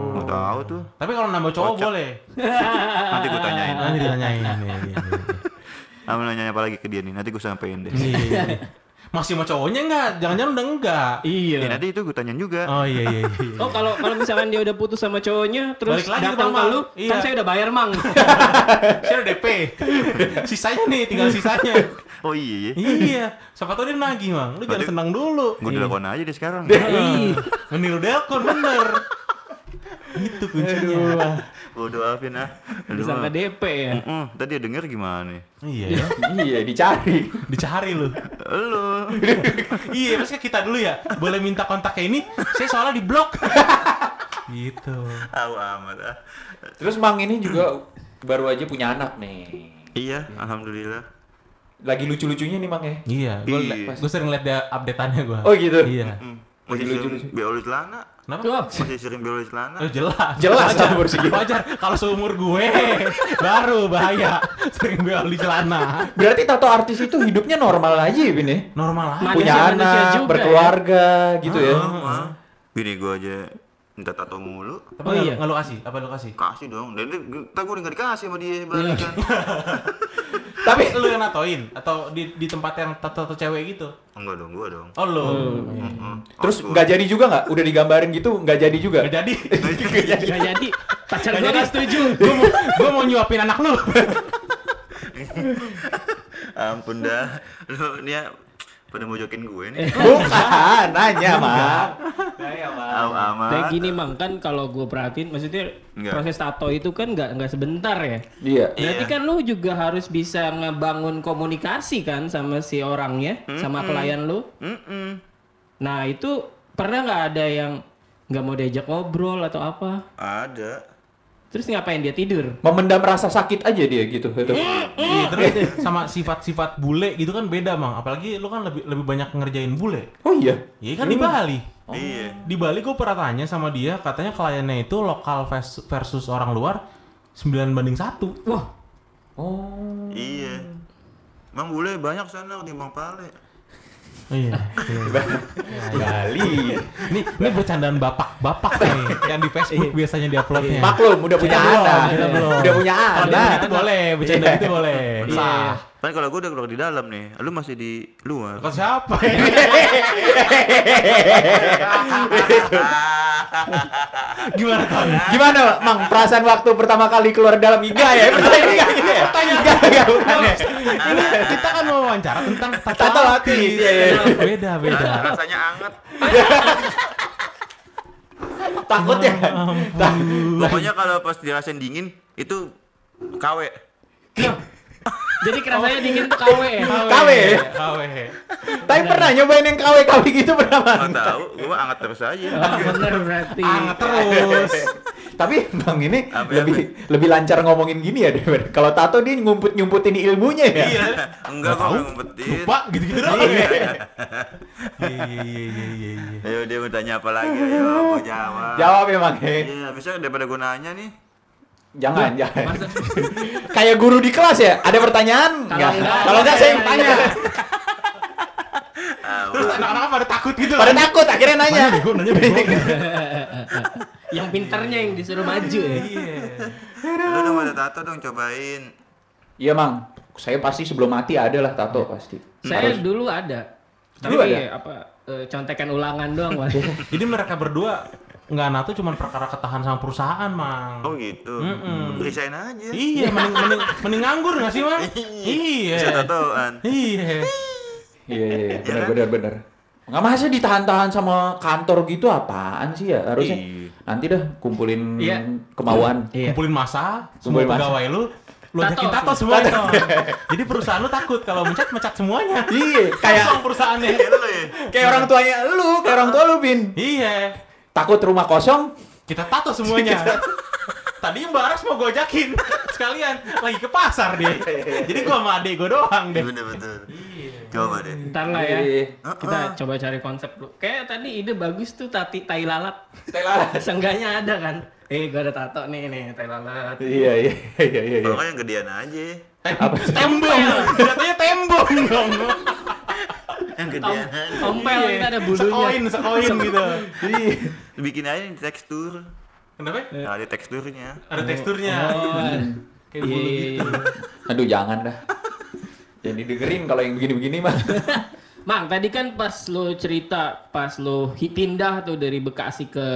[SPEAKER 3] Nggak tahu tuh.
[SPEAKER 4] Tapi kalau nambah cowok
[SPEAKER 3] Kocak.
[SPEAKER 4] boleh.
[SPEAKER 3] Nanti gue tanyain.
[SPEAKER 4] Nanti ditanyain. Iya, iya, iya.
[SPEAKER 3] Kamu nanya apa lagi ke dia nih? Nanti gue sampein deh.
[SPEAKER 4] Iya, iya. Masih sama cowoknya enggak? Jangan-jangan udah enggak.
[SPEAKER 2] Iya.
[SPEAKER 3] Ya, nanti itu gue tanyain juga.
[SPEAKER 4] Oh iya iya iya.
[SPEAKER 2] Oh kalau kalau misalkan dia udah putus sama cowoknya terus
[SPEAKER 4] Balik lagi
[SPEAKER 2] datang ke lu,
[SPEAKER 4] Iya.
[SPEAKER 2] kan saya udah bayar mang.
[SPEAKER 4] Saya udah DP. Sisanya nih, tinggal sisanya.
[SPEAKER 3] Oh iya.
[SPEAKER 4] iya, siapa tau dia nagih, Mang. Lu jangan
[SPEAKER 3] Berarti-
[SPEAKER 4] senang dulu.
[SPEAKER 3] Gue telepon aja deh sekarang.
[SPEAKER 4] Ih, meniru Delcon bener. Itu kuncinya.
[SPEAKER 3] Gue doain ah.
[SPEAKER 2] Disangka
[SPEAKER 3] mah.
[SPEAKER 2] DP ya.
[SPEAKER 3] Mm-mm, Tadi dia denger gimana nih?
[SPEAKER 4] Iya ya.
[SPEAKER 1] Iya dicari.
[SPEAKER 4] Dicari lu.
[SPEAKER 3] Lo.
[SPEAKER 4] Iya, pasti kita dulu ya. Boleh minta kontaknya ini? Saya soalnya di blok. gitu.
[SPEAKER 3] Tahu amat ah.
[SPEAKER 1] Terus Mang ini juga baru aja punya anak nih.
[SPEAKER 3] Iya, alhamdulillah.
[SPEAKER 1] Lagi lucu-lucunya nih Mang ya.
[SPEAKER 4] Iya,
[SPEAKER 3] Iya.
[SPEAKER 4] gue sering liat dia update-annya gue.
[SPEAKER 1] Oh gitu.
[SPEAKER 4] Iya.
[SPEAKER 3] Mm.
[SPEAKER 1] Lagi
[SPEAKER 3] Masih
[SPEAKER 1] lucu-lucu.
[SPEAKER 3] lucu Beoli celana.
[SPEAKER 4] Kenapa?
[SPEAKER 2] Wah,
[SPEAKER 3] Masih sering beli celana.
[SPEAKER 4] Oh, jelas.
[SPEAKER 1] Jelas
[SPEAKER 4] wajar.
[SPEAKER 1] segitu.
[SPEAKER 4] Wajar. Kalau seumur gue baru bahaya. Sering beli celana.
[SPEAKER 1] Berarti tato artis itu hidupnya normal aja ya, Bin ya?
[SPEAKER 4] Normal.
[SPEAKER 2] Manusia-
[SPEAKER 1] Punya
[SPEAKER 2] manusia
[SPEAKER 1] anak,
[SPEAKER 2] juga
[SPEAKER 1] berkeluarga gitu ya.
[SPEAKER 3] Ah, Bini gua aja minta tato mulu.
[SPEAKER 4] Tapi
[SPEAKER 2] Oh, iya.
[SPEAKER 4] nggak kasih? Apa lu kasih?
[SPEAKER 3] Kasih dong. Dan gua nggak dikasih sama dia balikan.
[SPEAKER 1] Tapi
[SPEAKER 4] Lu yang natoin atau di di tempat yang tato-tato cewek gitu?
[SPEAKER 3] Enggak dong, gua dong.
[SPEAKER 4] Oh lu.
[SPEAKER 3] Heeh.
[SPEAKER 1] terus
[SPEAKER 3] Aku-
[SPEAKER 1] nggak jadi juga nggak? Udah digambarin gitu nggak jadi juga?
[SPEAKER 4] Gak jadi.
[SPEAKER 2] nggak jadi. Pacar
[SPEAKER 4] Nggak jadi.
[SPEAKER 2] nggak setuju.
[SPEAKER 4] Gue mau, gua mau nyuapin anak lu.
[SPEAKER 3] Ampun dah. Lu ini ya pada mojokin gue nih.
[SPEAKER 1] Bukan, nanya mah. Nanya
[SPEAKER 3] amat.
[SPEAKER 2] Kayak gini mang kan kalau gue perhatiin maksudnya
[SPEAKER 3] Nggak.
[SPEAKER 2] proses tato itu kan nggak nggak sebentar ya.
[SPEAKER 1] Iya.
[SPEAKER 2] Berarti
[SPEAKER 3] Iya.
[SPEAKER 2] kan lu juga harus bisa ngebangun komunikasi kan sama si orangnya, sama klien lu.
[SPEAKER 3] Mm-mm.
[SPEAKER 2] Nah itu pernah nggak ada yang nggak mau diajak ngobrol atau apa?
[SPEAKER 3] Ada.
[SPEAKER 2] Terus ngapain dia tidur?
[SPEAKER 1] Memendam rasa sakit aja dia gitu. gitu.
[SPEAKER 4] Iya, terus sama sifat-sifat bule gitu kan beda, Mang. Apalagi lu kan lebih lebih banyak ngerjain bule.
[SPEAKER 1] Oh iya.
[SPEAKER 4] Iya kan di Bali.
[SPEAKER 3] Iya.
[SPEAKER 4] Di Bali gue pernah tanya sama dia, katanya kliennya itu lokal vers- versus orang luar 9 banding 1.
[SPEAKER 2] Wah,
[SPEAKER 1] Oh.
[SPEAKER 3] Iya. Emang bule banyak sana ketimbang pale.
[SPEAKER 4] Iya.
[SPEAKER 1] Bali.
[SPEAKER 4] Ini ini bercandaan bapak-bapak nih yang di Facebook biasanya diuploadnya.
[SPEAKER 1] Maklum udah punya anak. Udah punya anak.
[SPEAKER 4] begitu boleh, bercanda
[SPEAKER 1] Iya.
[SPEAKER 4] itu boleh. Sah.
[SPEAKER 3] Kan kalau gue udah keluar di dalam nih, lu masih di luar.
[SPEAKER 4] Kau siapa? Gimana?
[SPEAKER 1] Gimana, Mang? Perasaan waktu pertama kali keluar dalam Iga ya? Pertanyaan Iga gitu ya? Enggak, enggak, bukan ya?
[SPEAKER 4] Ini kita kan mau wawancara tentang tato,
[SPEAKER 1] iya, iya.
[SPEAKER 4] Beda, beda.
[SPEAKER 3] Rasanya anget.
[SPEAKER 1] Takut ya?
[SPEAKER 3] Pokoknya kalau pas dirasain dingin itu KW.
[SPEAKER 2] Jadi kerasanya dingin tuh KW ya?
[SPEAKER 1] KW.
[SPEAKER 4] KW.
[SPEAKER 1] Tapi pernah nyobain yang KW-KW gitu pernah, Bang?
[SPEAKER 3] Nggak tahu, gue mah anget terus aja.
[SPEAKER 2] Oh, bener berarti.
[SPEAKER 4] Anget terus.
[SPEAKER 1] Tapi Bang ini lebih lebih lancar ngomongin gini ya daripada kalau tato dia ngumpet-nyumputin ilmunya ya.
[SPEAKER 4] Iya.
[SPEAKER 3] Enggak kok ngumpetin.
[SPEAKER 4] Lupa gitu-gitu doang.
[SPEAKER 3] Iya.
[SPEAKER 4] Iya, iya, iya, iya, iya.
[SPEAKER 3] Ayo dia mau tanya apa lagi? Ayo jawab.
[SPEAKER 1] Jawab ya, Bang.
[SPEAKER 3] Iya, misalnya daripada gue nanya nih.
[SPEAKER 1] Jangan, jangan. Kayak guru di kelas ya, ada pertanyaan? Enggak.
[SPEAKER 2] enggak,
[SPEAKER 1] Kalau enggak saya yang tanya.
[SPEAKER 3] Ah,
[SPEAKER 4] Terus anak-anak pada takut gitu.
[SPEAKER 1] Pada takut akhirnya nanya.
[SPEAKER 4] Nanya bego, nanya bego.
[SPEAKER 2] yang pinternya yang disuruh maju ya.
[SPEAKER 4] Iya.
[SPEAKER 3] lu dong ada tato dong cobain.
[SPEAKER 1] Iya, Mang. Saya pasti sebelum mati ada lah tato pasti.
[SPEAKER 2] Saya
[SPEAKER 1] Harus.
[SPEAKER 2] dulu ada.
[SPEAKER 1] Dulu
[SPEAKER 2] Tapi
[SPEAKER 1] ada?
[SPEAKER 2] apa eh, contekan ulangan doang, Mas.
[SPEAKER 4] Jadi mereka berdua nggak nato cuma perkara ketahan sama perusahaan, Mang.
[SPEAKER 3] Oh gitu.
[SPEAKER 4] Mm-mm.
[SPEAKER 3] Resign aja.
[SPEAKER 4] Iya, mending, mending, mending nganggur nggak sih, Mang? Iya.
[SPEAKER 3] Bisa tatoan.
[SPEAKER 4] Iya.
[SPEAKER 1] Iya, iya, iya. benar,
[SPEAKER 3] kan?
[SPEAKER 1] benar, benar. Nggak masa ditahan-tahan sama kantor gitu apaan sih ya? Harusnya
[SPEAKER 3] Iya.
[SPEAKER 1] nanti dah kumpulin
[SPEAKER 2] Iya.
[SPEAKER 1] kemauan.
[SPEAKER 2] Iya.
[SPEAKER 4] Kumpulin masa, semua
[SPEAKER 1] Kumpulin massa.
[SPEAKER 4] pegawai lu, lu
[SPEAKER 2] Tato
[SPEAKER 4] ajakin tato
[SPEAKER 2] semua.
[SPEAKER 4] semuanya. Jadi perusahaan lu takut kalau mecat mecat semuanya.
[SPEAKER 1] Iya, kayak
[SPEAKER 4] perusahaannya.
[SPEAKER 3] Ya.
[SPEAKER 1] kayak orang tuanya lu, kayak orang tua lu, Bin.
[SPEAKER 4] Iya.
[SPEAKER 1] Takut rumah kosong,
[SPEAKER 4] Kita tato semuanya. Tadinya Mbak Aras mau gue ajakin sekalian lagi ke pasar dia. Jadi gua sama adek gua doang deh.
[SPEAKER 3] Bener betul. Coba deh.
[SPEAKER 2] Ntar lah ya.
[SPEAKER 1] Iya.
[SPEAKER 2] Kita coba cari konsep dulu. Kayak tadi ide bagus tuh tati tai lalat.
[SPEAKER 1] Tai lalat.
[SPEAKER 2] Seenggaknya ada kan. Eh, gua ada tato nih nih tai lalat.
[SPEAKER 1] Iya, iya, iya, iya.
[SPEAKER 3] Kalau
[SPEAKER 1] iya.
[SPEAKER 3] nggak yang gedean aja.
[SPEAKER 4] Tembong. Katanya tembong dong.
[SPEAKER 3] Yang aja.
[SPEAKER 2] tompel kita ada bulunya.
[SPEAKER 4] Sekoin, sekoin gitu.
[SPEAKER 1] Iya.
[SPEAKER 3] Bikin aja yang tekstur.
[SPEAKER 4] Kenapa?
[SPEAKER 3] Nah, ada teksturnya.
[SPEAKER 4] Ada teksturnya.
[SPEAKER 2] Oh,
[SPEAKER 4] Kayak
[SPEAKER 2] iya,
[SPEAKER 4] bulu
[SPEAKER 2] iya,
[SPEAKER 4] gitu.
[SPEAKER 2] iya.
[SPEAKER 1] Aduh, jangan dah. Jadi dengerin kalau yang begini-begini mah.
[SPEAKER 2] Mang, tadi kan pas lo cerita, pas lo pindah tuh dari Bekasi ke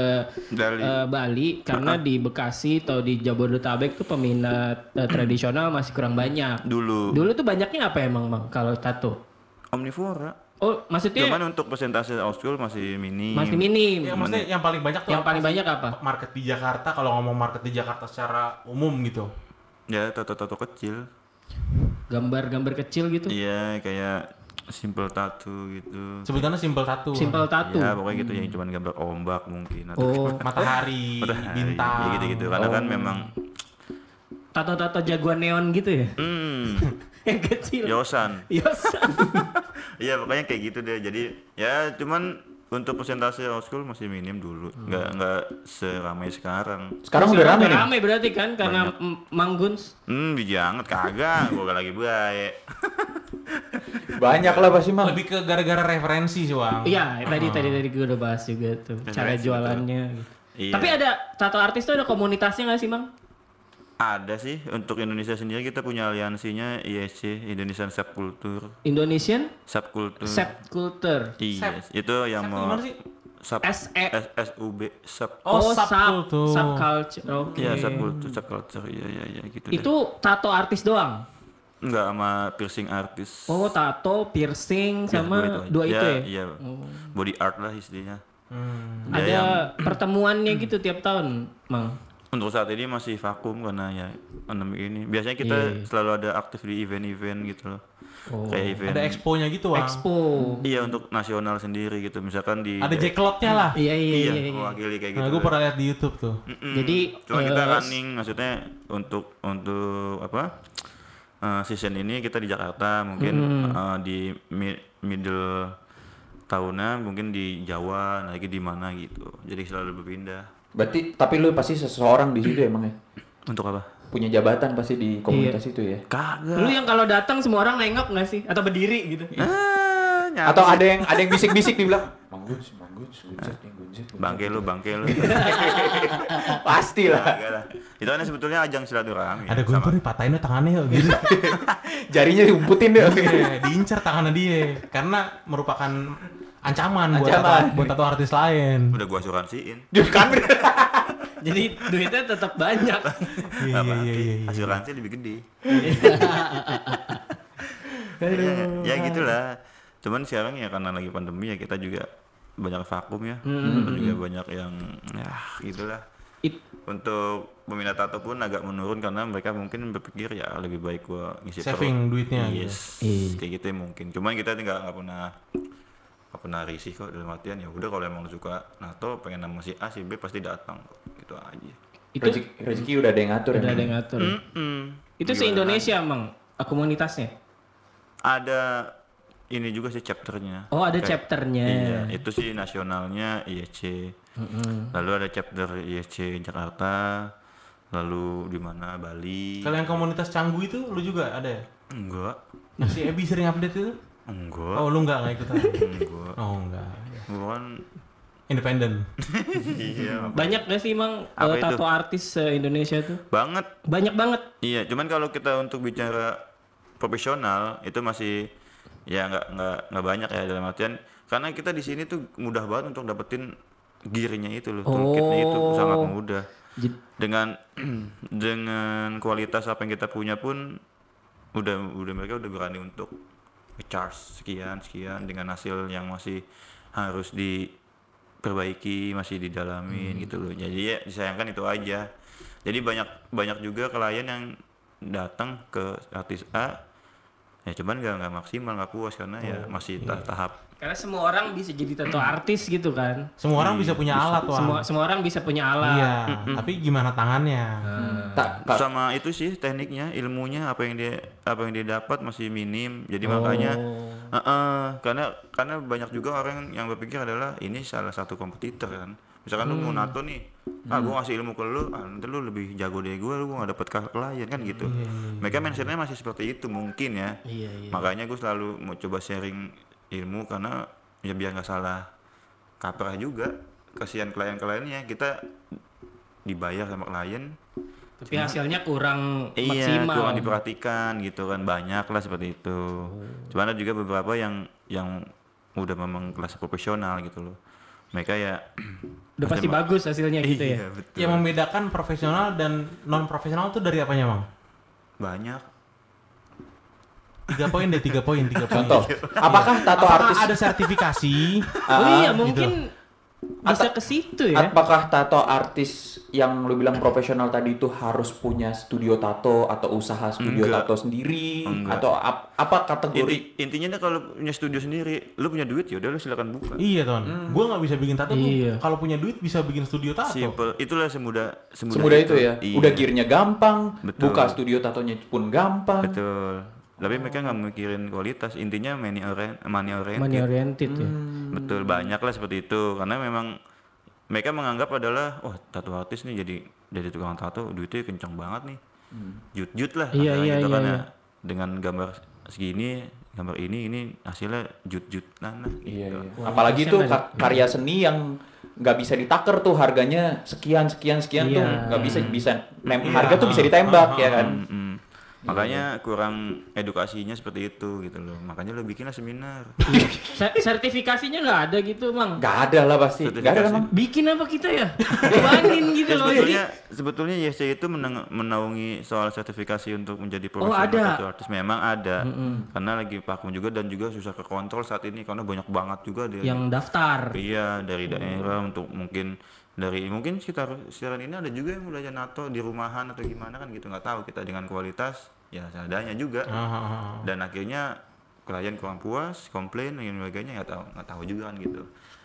[SPEAKER 3] Bali.
[SPEAKER 2] eh, Bali, karena di Bekasi atau di Jabodetabek tuh peminat eh, tradisional masih kurang banyak.
[SPEAKER 3] Dulu.
[SPEAKER 2] Dulu tuh banyaknya apa emang, Mang, kalau tato?
[SPEAKER 3] Omnivora.
[SPEAKER 2] Oh, maksudnya
[SPEAKER 3] Cuman untuk persentase old school masih minim.
[SPEAKER 2] masih minim.
[SPEAKER 4] Ya maksudnya yang paling banyak tuh
[SPEAKER 2] Yang paling banyak apa?
[SPEAKER 4] Market di Jakarta kalau ngomong market di Jakarta secara umum gitu.
[SPEAKER 3] Ya, tato-tato kecil.
[SPEAKER 2] Gambar-gambar kecil gitu.
[SPEAKER 3] Iya, kayak simple tattoo gitu.
[SPEAKER 4] Sebutannya simple tattoo.
[SPEAKER 2] Simple tattoo.
[SPEAKER 3] Ya, pokoknya gitu yang cuman gambar ombak mungkin atau
[SPEAKER 2] Oh,
[SPEAKER 4] Matahari,
[SPEAKER 3] matahari,
[SPEAKER 4] bintang.
[SPEAKER 3] ya gitu-gitu. Karena kan memang
[SPEAKER 2] tato-tato jagoan neon gitu ya?
[SPEAKER 3] hmm,
[SPEAKER 2] Yang kecil.
[SPEAKER 3] Yosan.
[SPEAKER 2] Yosan.
[SPEAKER 3] Iya, pokoknya kayak gitu deh. Jadi, ya cuman untuk persentase old school masih minim dulu. Nggak nggak seramai sekarang.
[SPEAKER 1] Sekarang udah rame nih.
[SPEAKER 2] rame berarti kan karena Mangguns.
[SPEAKER 3] Hmm, biji anget kagak, gua lagi baik.
[SPEAKER 1] Banyak lah pasti mang.
[SPEAKER 4] Lebih ke gara-gara referensi sih, Wang.
[SPEAKER 2] Iya, tadi tadi tadi gue udah bahas juga tuh cara jualannya. gitu.
[SPEAKER 3] Iya.
[SPEAKER 2] Tapi ada tato artis tuh ada komunitasnya nggak sih, Mang?
[SPEAKER 3] Ada sih untuk Indonesia sendiri kita punya aliansinya ISC Indonesian Subculture.
[SPEAKER 2] Indonesian
[SPEAKER 3] Subculture.
[SPEAKER 2] Subculture.
[SPEAKER 3] Iya, itu yang
[SPEAKER 4] Sep
[SPEAKER 3] mau sub
[SPEAKER 2] S E
[SPEAKER 3] S S U B sub
[SPEAKER 4] Oh,
[SPEAKER 2] sub
[SPEAKER 4] subculture.
[SPEAKER 2] subculture. Oke.
[SPEAKER 3] Iya, subculture, subculture. Iya, iya, iya gitu. deh.
[SPEAKER 2] Itu tato artis doang.
[SPEAKER 3] enggak sama piercing artis.
[SPEAKER 2] Oh, tato, piercing
[SPEAKER 3] Ya,
[SPEAKER 2] sama
[SPEAKER 3] aja.
[SPEAKER 2] dua itu ya.
[SPEAKER 3] Iya. Body art lah istilahnya.
[SPEAKER 4] Hmm.
[SPEAKER 3] Ada
[SPEAKER 2] Ada
[SPEAKER 3] yang
[SPEAKER 2] pertemuannya gitu tiap tahun, Mang.
[SPEAKER 3] Untuk saat ini masih vakum karena ya pandemi ini. Biasanya kita
[SPEAKER 2] Iya.
[SPEAKER 3] selalu ada aktif di event-event gitu loh.
[SPEAKER 2] Oh.
[SPEAKER 3] Kayak event.
[SPEAKER 4] Ada expo-nya gitu, Wang.
[SPEAKER 2] Expo.
[SPEAKER 3] Iya untuk nasional sendiri gitu. Misalkan di
[SPEAKER 4] Ada jacklotnya lah.
[SPEAKER 2] Iya, iya,
[SPEAKER 3] Iya,
[SPEAKER 2] iya. iya.
[SPEAKER 3] mewakili kayak gitu.
[SPEAKER 4] Nah, gue pernah lihat di YouTube tuh.
[SPEAKER 3] Mm-mm.
[SPEAKER 2] Jadi,
[SPEAKER 3] cuma kita
[SPEAKER 2] eh,
[SPEAKER 3] running maksudnya untuk untuk apa? eh, season ini kita di Jakarta, mungkin
[SPEAKER 2] Hmm.
[SPEAKER 3] eh, di mi- middle tahunnya mungkin di Jawa, lagi di mana gitu. Jadi selalu berpindah.
[SPEAKER 1] Berarti tapi lu pasti seseorang di situ emang ya.
[SPEAKER 3] Untuk apa?
[SPEAKER 1] Punya jabatan pasti di komunitas itu ya.
[SPEAKER 3] Kagak.
[SPEAKER 2] Lu yang kalau datang semua orang nengok nggak sih? Atau berdiri gitu?
[SPEAKER 3] Ah.
[SPEAKER 1] Atau ada yang ada yang bisik-bisik di bilang, "Manggus, manggus, gunjet,
[SPEAKER 3] bangke lu, bangke lu.
[SPEAKER 1] Pasti lah.
[SPEAKER 3] Itu kan sebetulnya ajang silaturahmi.
[SPEAKER 4] Ada
[SPEAKER 3] sama-
[SPEAKER 4] guntur nih patahin deh tangannya yuk gitu.
[SPEAKER 1] Jarinya diumputin deh.
[SPEAKER 4] Iya, diincar tangannya dia karena merupakan ancaman, buat
[SPEAKER 1] Ancaman.
[SPEAKER 4] tato, buat tato artis lain.
[SPEAKER 3] Udah gua asuransiin.
[SPEAKER 1] kan
[SPEAKER 2] Jadi duitnya tetap banyak.
[SPEAKER 4] Iya iya iya iya.
[SPEAKER 3] Asuransi lebih gede. ya, ya gitulah. Cuman sekarang ya karena lagi pandemi ya kita juga banyak vakum ya. Terus juga banyak yang ya gitulah.
[SPEAKER 2] It-
[SPEAKER 3] Untuk peminat tato pun agak menurun karena mereka mungkin berpikir ya lebih baik gua ngisi
[SPEAKER 4] Saving
[SPEAKER 3] perut.
[SPEAKER 4] duitnya
[SPEAKER 3] Yes.
[SPEAKER 2] Iya.
[SPEAKER 3] Kayak gitu ya mungkin. Cuman kita nggak nggak pernah nggak pernah risih kok dalam artian ya udah kalau emang lu suka nato pengen nama si A si B pasti datang kok gitu aja.
[SPEAKER 2] Itu
[SPEAKER 1] rezeki, rezeki udah ada yang ngatur
[SPEAKER 2] udah
[SPEAKER 1] emang.
[SPEAKER 2] ada yang ngatur.
[SPEAKER 3] Mm.
[SPEAKER 2] Itu se Indonesia, Mang. eh, Komunitasnya.
[SPEAKER 3] ada ini juga sih chapternya.
[SPEAKER 2] Oh, ada
[SPEAKER 3] Kayak-
[SPEAKER 2] chapternya.
[SPEAKER 3] Iya, itu sih nasionalnya IEC. Lalu ada chapter IEC Jakarta. Lalu di mana Bali?
[SPEAKER 4] Kalau yang komunitas Canggu itu lu juga ada ya?
[SPEAKER 3] Enggak.
[SPEAKER 4] Si Ebi sering update itu?
[SPEAKER 3] Enggak.
[SPEAKER 4] Oh lu enggak nggak ikutan?
[SPEAKER 3] Enggak.
[SPEAKER 4] Oh enggak.
[SPEAKER 3] Bukan
[SPEAKER 4] Independen.
[SPEAKER 3] iya.
[SPEAKER 2] Banyak gak sih, Mang,
[SPEAKER 3] Apa
[SPEAKER 2] eh,
[SPEAKER 3] itu?
[SPEAKER 2] tato artis se Indonesia tuh?
[SPEAKER 3] Banget.
[SPEAKER 2] Banyak banget.
[SPEAKER 3] Iya, cuman kalau kita untuk bicara profesional itu masih ya nggak nggak nggak banyak ya dalam artian karena kita di sini tuh mudah banget untuk dapetin gearnya itu loh, toolkitnya itu
[SPEAKER 2] Oh.
[SPEAKER 3] sangat mudah. Dengan dengan kualitas apa yang kita punya pun udah udah mereka udah berani untuk charge sekian sekian dengan hasil yang masih harus diperbaiki masih didalamin gitu loh. Jadi ya disayangkan itu aja. Jadi banyak banyak juga klien yang datang ke artis A ya cuman nggak nggak maksimal nggak puas karena ya masih ta- tahap
[SPEAKER 2] karena semua orang bisa jadi tato artis gitu kan.
[SPEAKER 4] Semua orang bisa punya alat wah.
[SPEAKER 2] Semua semua orang bisa punya alat.
[SPEAKER 4] Iya, tapi gimana tangannya?
[SPEAKER 1] Tak, tak-
[SPEAKER 3] sama itu sih tekniknya ilmunya apa yang dia apa yang dia dapat masih minim. Jadi makanya Heeh, karena karena banyak juga orang yang berpikir adalah ini salah satu kompetitor kan. Misalkan lu mau nato nih ah gua ngasih ilmu ke lu ah, nanti lu lebih jago dari gua lu nggak dapet klien kan gitu. Mereka mindsetnya masih seperti itu mungkin ya.
[SPEAKER 2] Iya, iya.
[SPEAKER 3] makanya gue selalu mau coba sharing ilmu karena ya biar nggak salah kaprah juga kasihan klien-kliennya kita dibayar sama klien
[SPEAKER 2] Tapi hasilnya kurang
[SPEAKER 3] Iya,
[SPEAKER 2] maksimal.
[SPEAKER 3] kurang diperhatikan gitu kan banyak lah seperti itu. Cuma ada juga beberapa yang yang udah memang kelas profesional gitu loh. Mereka ya
[SPEAKER 2] Udah pasti
[SPEAKER 3] ma-
[SPEAKER 2] bagus hasilnya gitu ya.
[SPEAKER 3] Iya, betul.
[SPEAKER 4] Yang membedakan profesional dan non profesional itu dari apanya, Mang?
[SPEAKER 3] banyak.
[SPEAKER 4] Tiga poin deh, tiga poin, tiga poin.
[SPEAKER 1] contoh. Apakah tato
[SPEAKER 4] Apakah
[SPEAKER 1] artis
[SPEAKER 4] ada sertifikasi?
[SPEAKER 2] Oh iya,
[SPEAKER 4] gitu.
[SPEAKER 2] mungkin bisa ke situ ya.
[SPEAKER 1] Apakah tato artis yang lu bilang profesional tadi itu harus punya studio tato atau usaha studio
[SPEAKER 3] Enggak.
[SPEAKER 1] tato sendiri
[SPEAKER 3] Enggak.
[SPEAKER 1] atau ap- apa kategori?
[SPEAKER 3] Inti, intinya kalau punya studio sendiri, lu punya duit ya udah lu silakan buka.
[SPEAKER 4] Iya, Ton. Gua nggak bisa bikin tato
[SPEAKER 2] Iya.
[SPEAKER 4] Kalau punya duit bisa bikin studio tato.
[SPEAKER 3] Simple. Itulah semudah semudah,
[SPEAKER 1] Semudah itu ya.
[SPEAKER 3] Iya.
[SPEAKER 1] Udah gearnya gampang,
[SPEAKER 3] Betul.
[SPEAKER 1] buka studio tatonya pun gampang.
[SPEAKER 3] Betul. Tapi mereka nggak mikirin kualitas intinya money orient money oriented
[SPEAKER 2] Money oriented ya.
[SPEAKER 3] betul banyak lah seperti itu karena memang mereka menganggap adalah wah tato artis nih jadi jadi tukang tato duitnya kencang banget nih jut jut lah
[SPEAKER 2] Iya, iya,
[SPEAKER 3] gitu
[SPEAKER 2] iya,
[SPEAKER 3] kan ya.
[SPEAKER 2] iya.
[SPEAKER 3] dengan gambar segini gambar ini ini hasilnya jut jut lah nah,
[SPEAKER 1] Iya,
[SPEAKER 3] gitu.
[SPEAKER 1] iya. Apalagi tuh ka- karya seni yang nggak bisa ditaker tuh harganya sekian sekian sekian tuh
[SPEAKER 2] Iya.
[SPEAKER 1] nggak bisa bisa nem-
[SPEAKER 4] Iya,
[SPEAKER 1] harga tuh bisa ditembak
[SPEAKER 4] ah,
[SPEAKER 1] ya kan.
[SPEAKER 3] Mm-mm. Makanya kurang edukasinya seperti itu gitu loh makanya lo bikinlah seminar
[SPEAKER 2] Se- sertifikasinya nggak ada gitu, Mang.
[SPEAKER 1] Nggak ada lah pasti. Nggak ada kan, emang.
[SPEAKER 2] Bikin apa kita ya? Dibanding gitu
[SPEAKER 3] Ya,
[SPEAKER 2] loh. Jadi
[SPEAKER 3] sebetulnya sebetulnya YC itu menang- menaungi soal sertifikasi untuk menjadi profesional
[SPEAKER 2] Oh, ada.
[SPEAKER 3] tattoo artist memang ada karena lagi vakum juga dan juga susah ke kontrol saat ini karena banyak banget juga dari
[SPEAKER 2] yang daftar.
[SPEAKER 3] iya dari daerah untuk mungkin dari mungkin sekitar sekitaran ini ada juga yang belajar nato di rumahan atau gimana kan gitu nggak tahu kita dengan kualitas ya seadanya juga
[SPEAKER 4] Ah, ah, ah.
[SPEAKER 3] dan akhirnya klien kurang puas komplain dan sebagainya nggak tahu nggak tahu juga kan gitu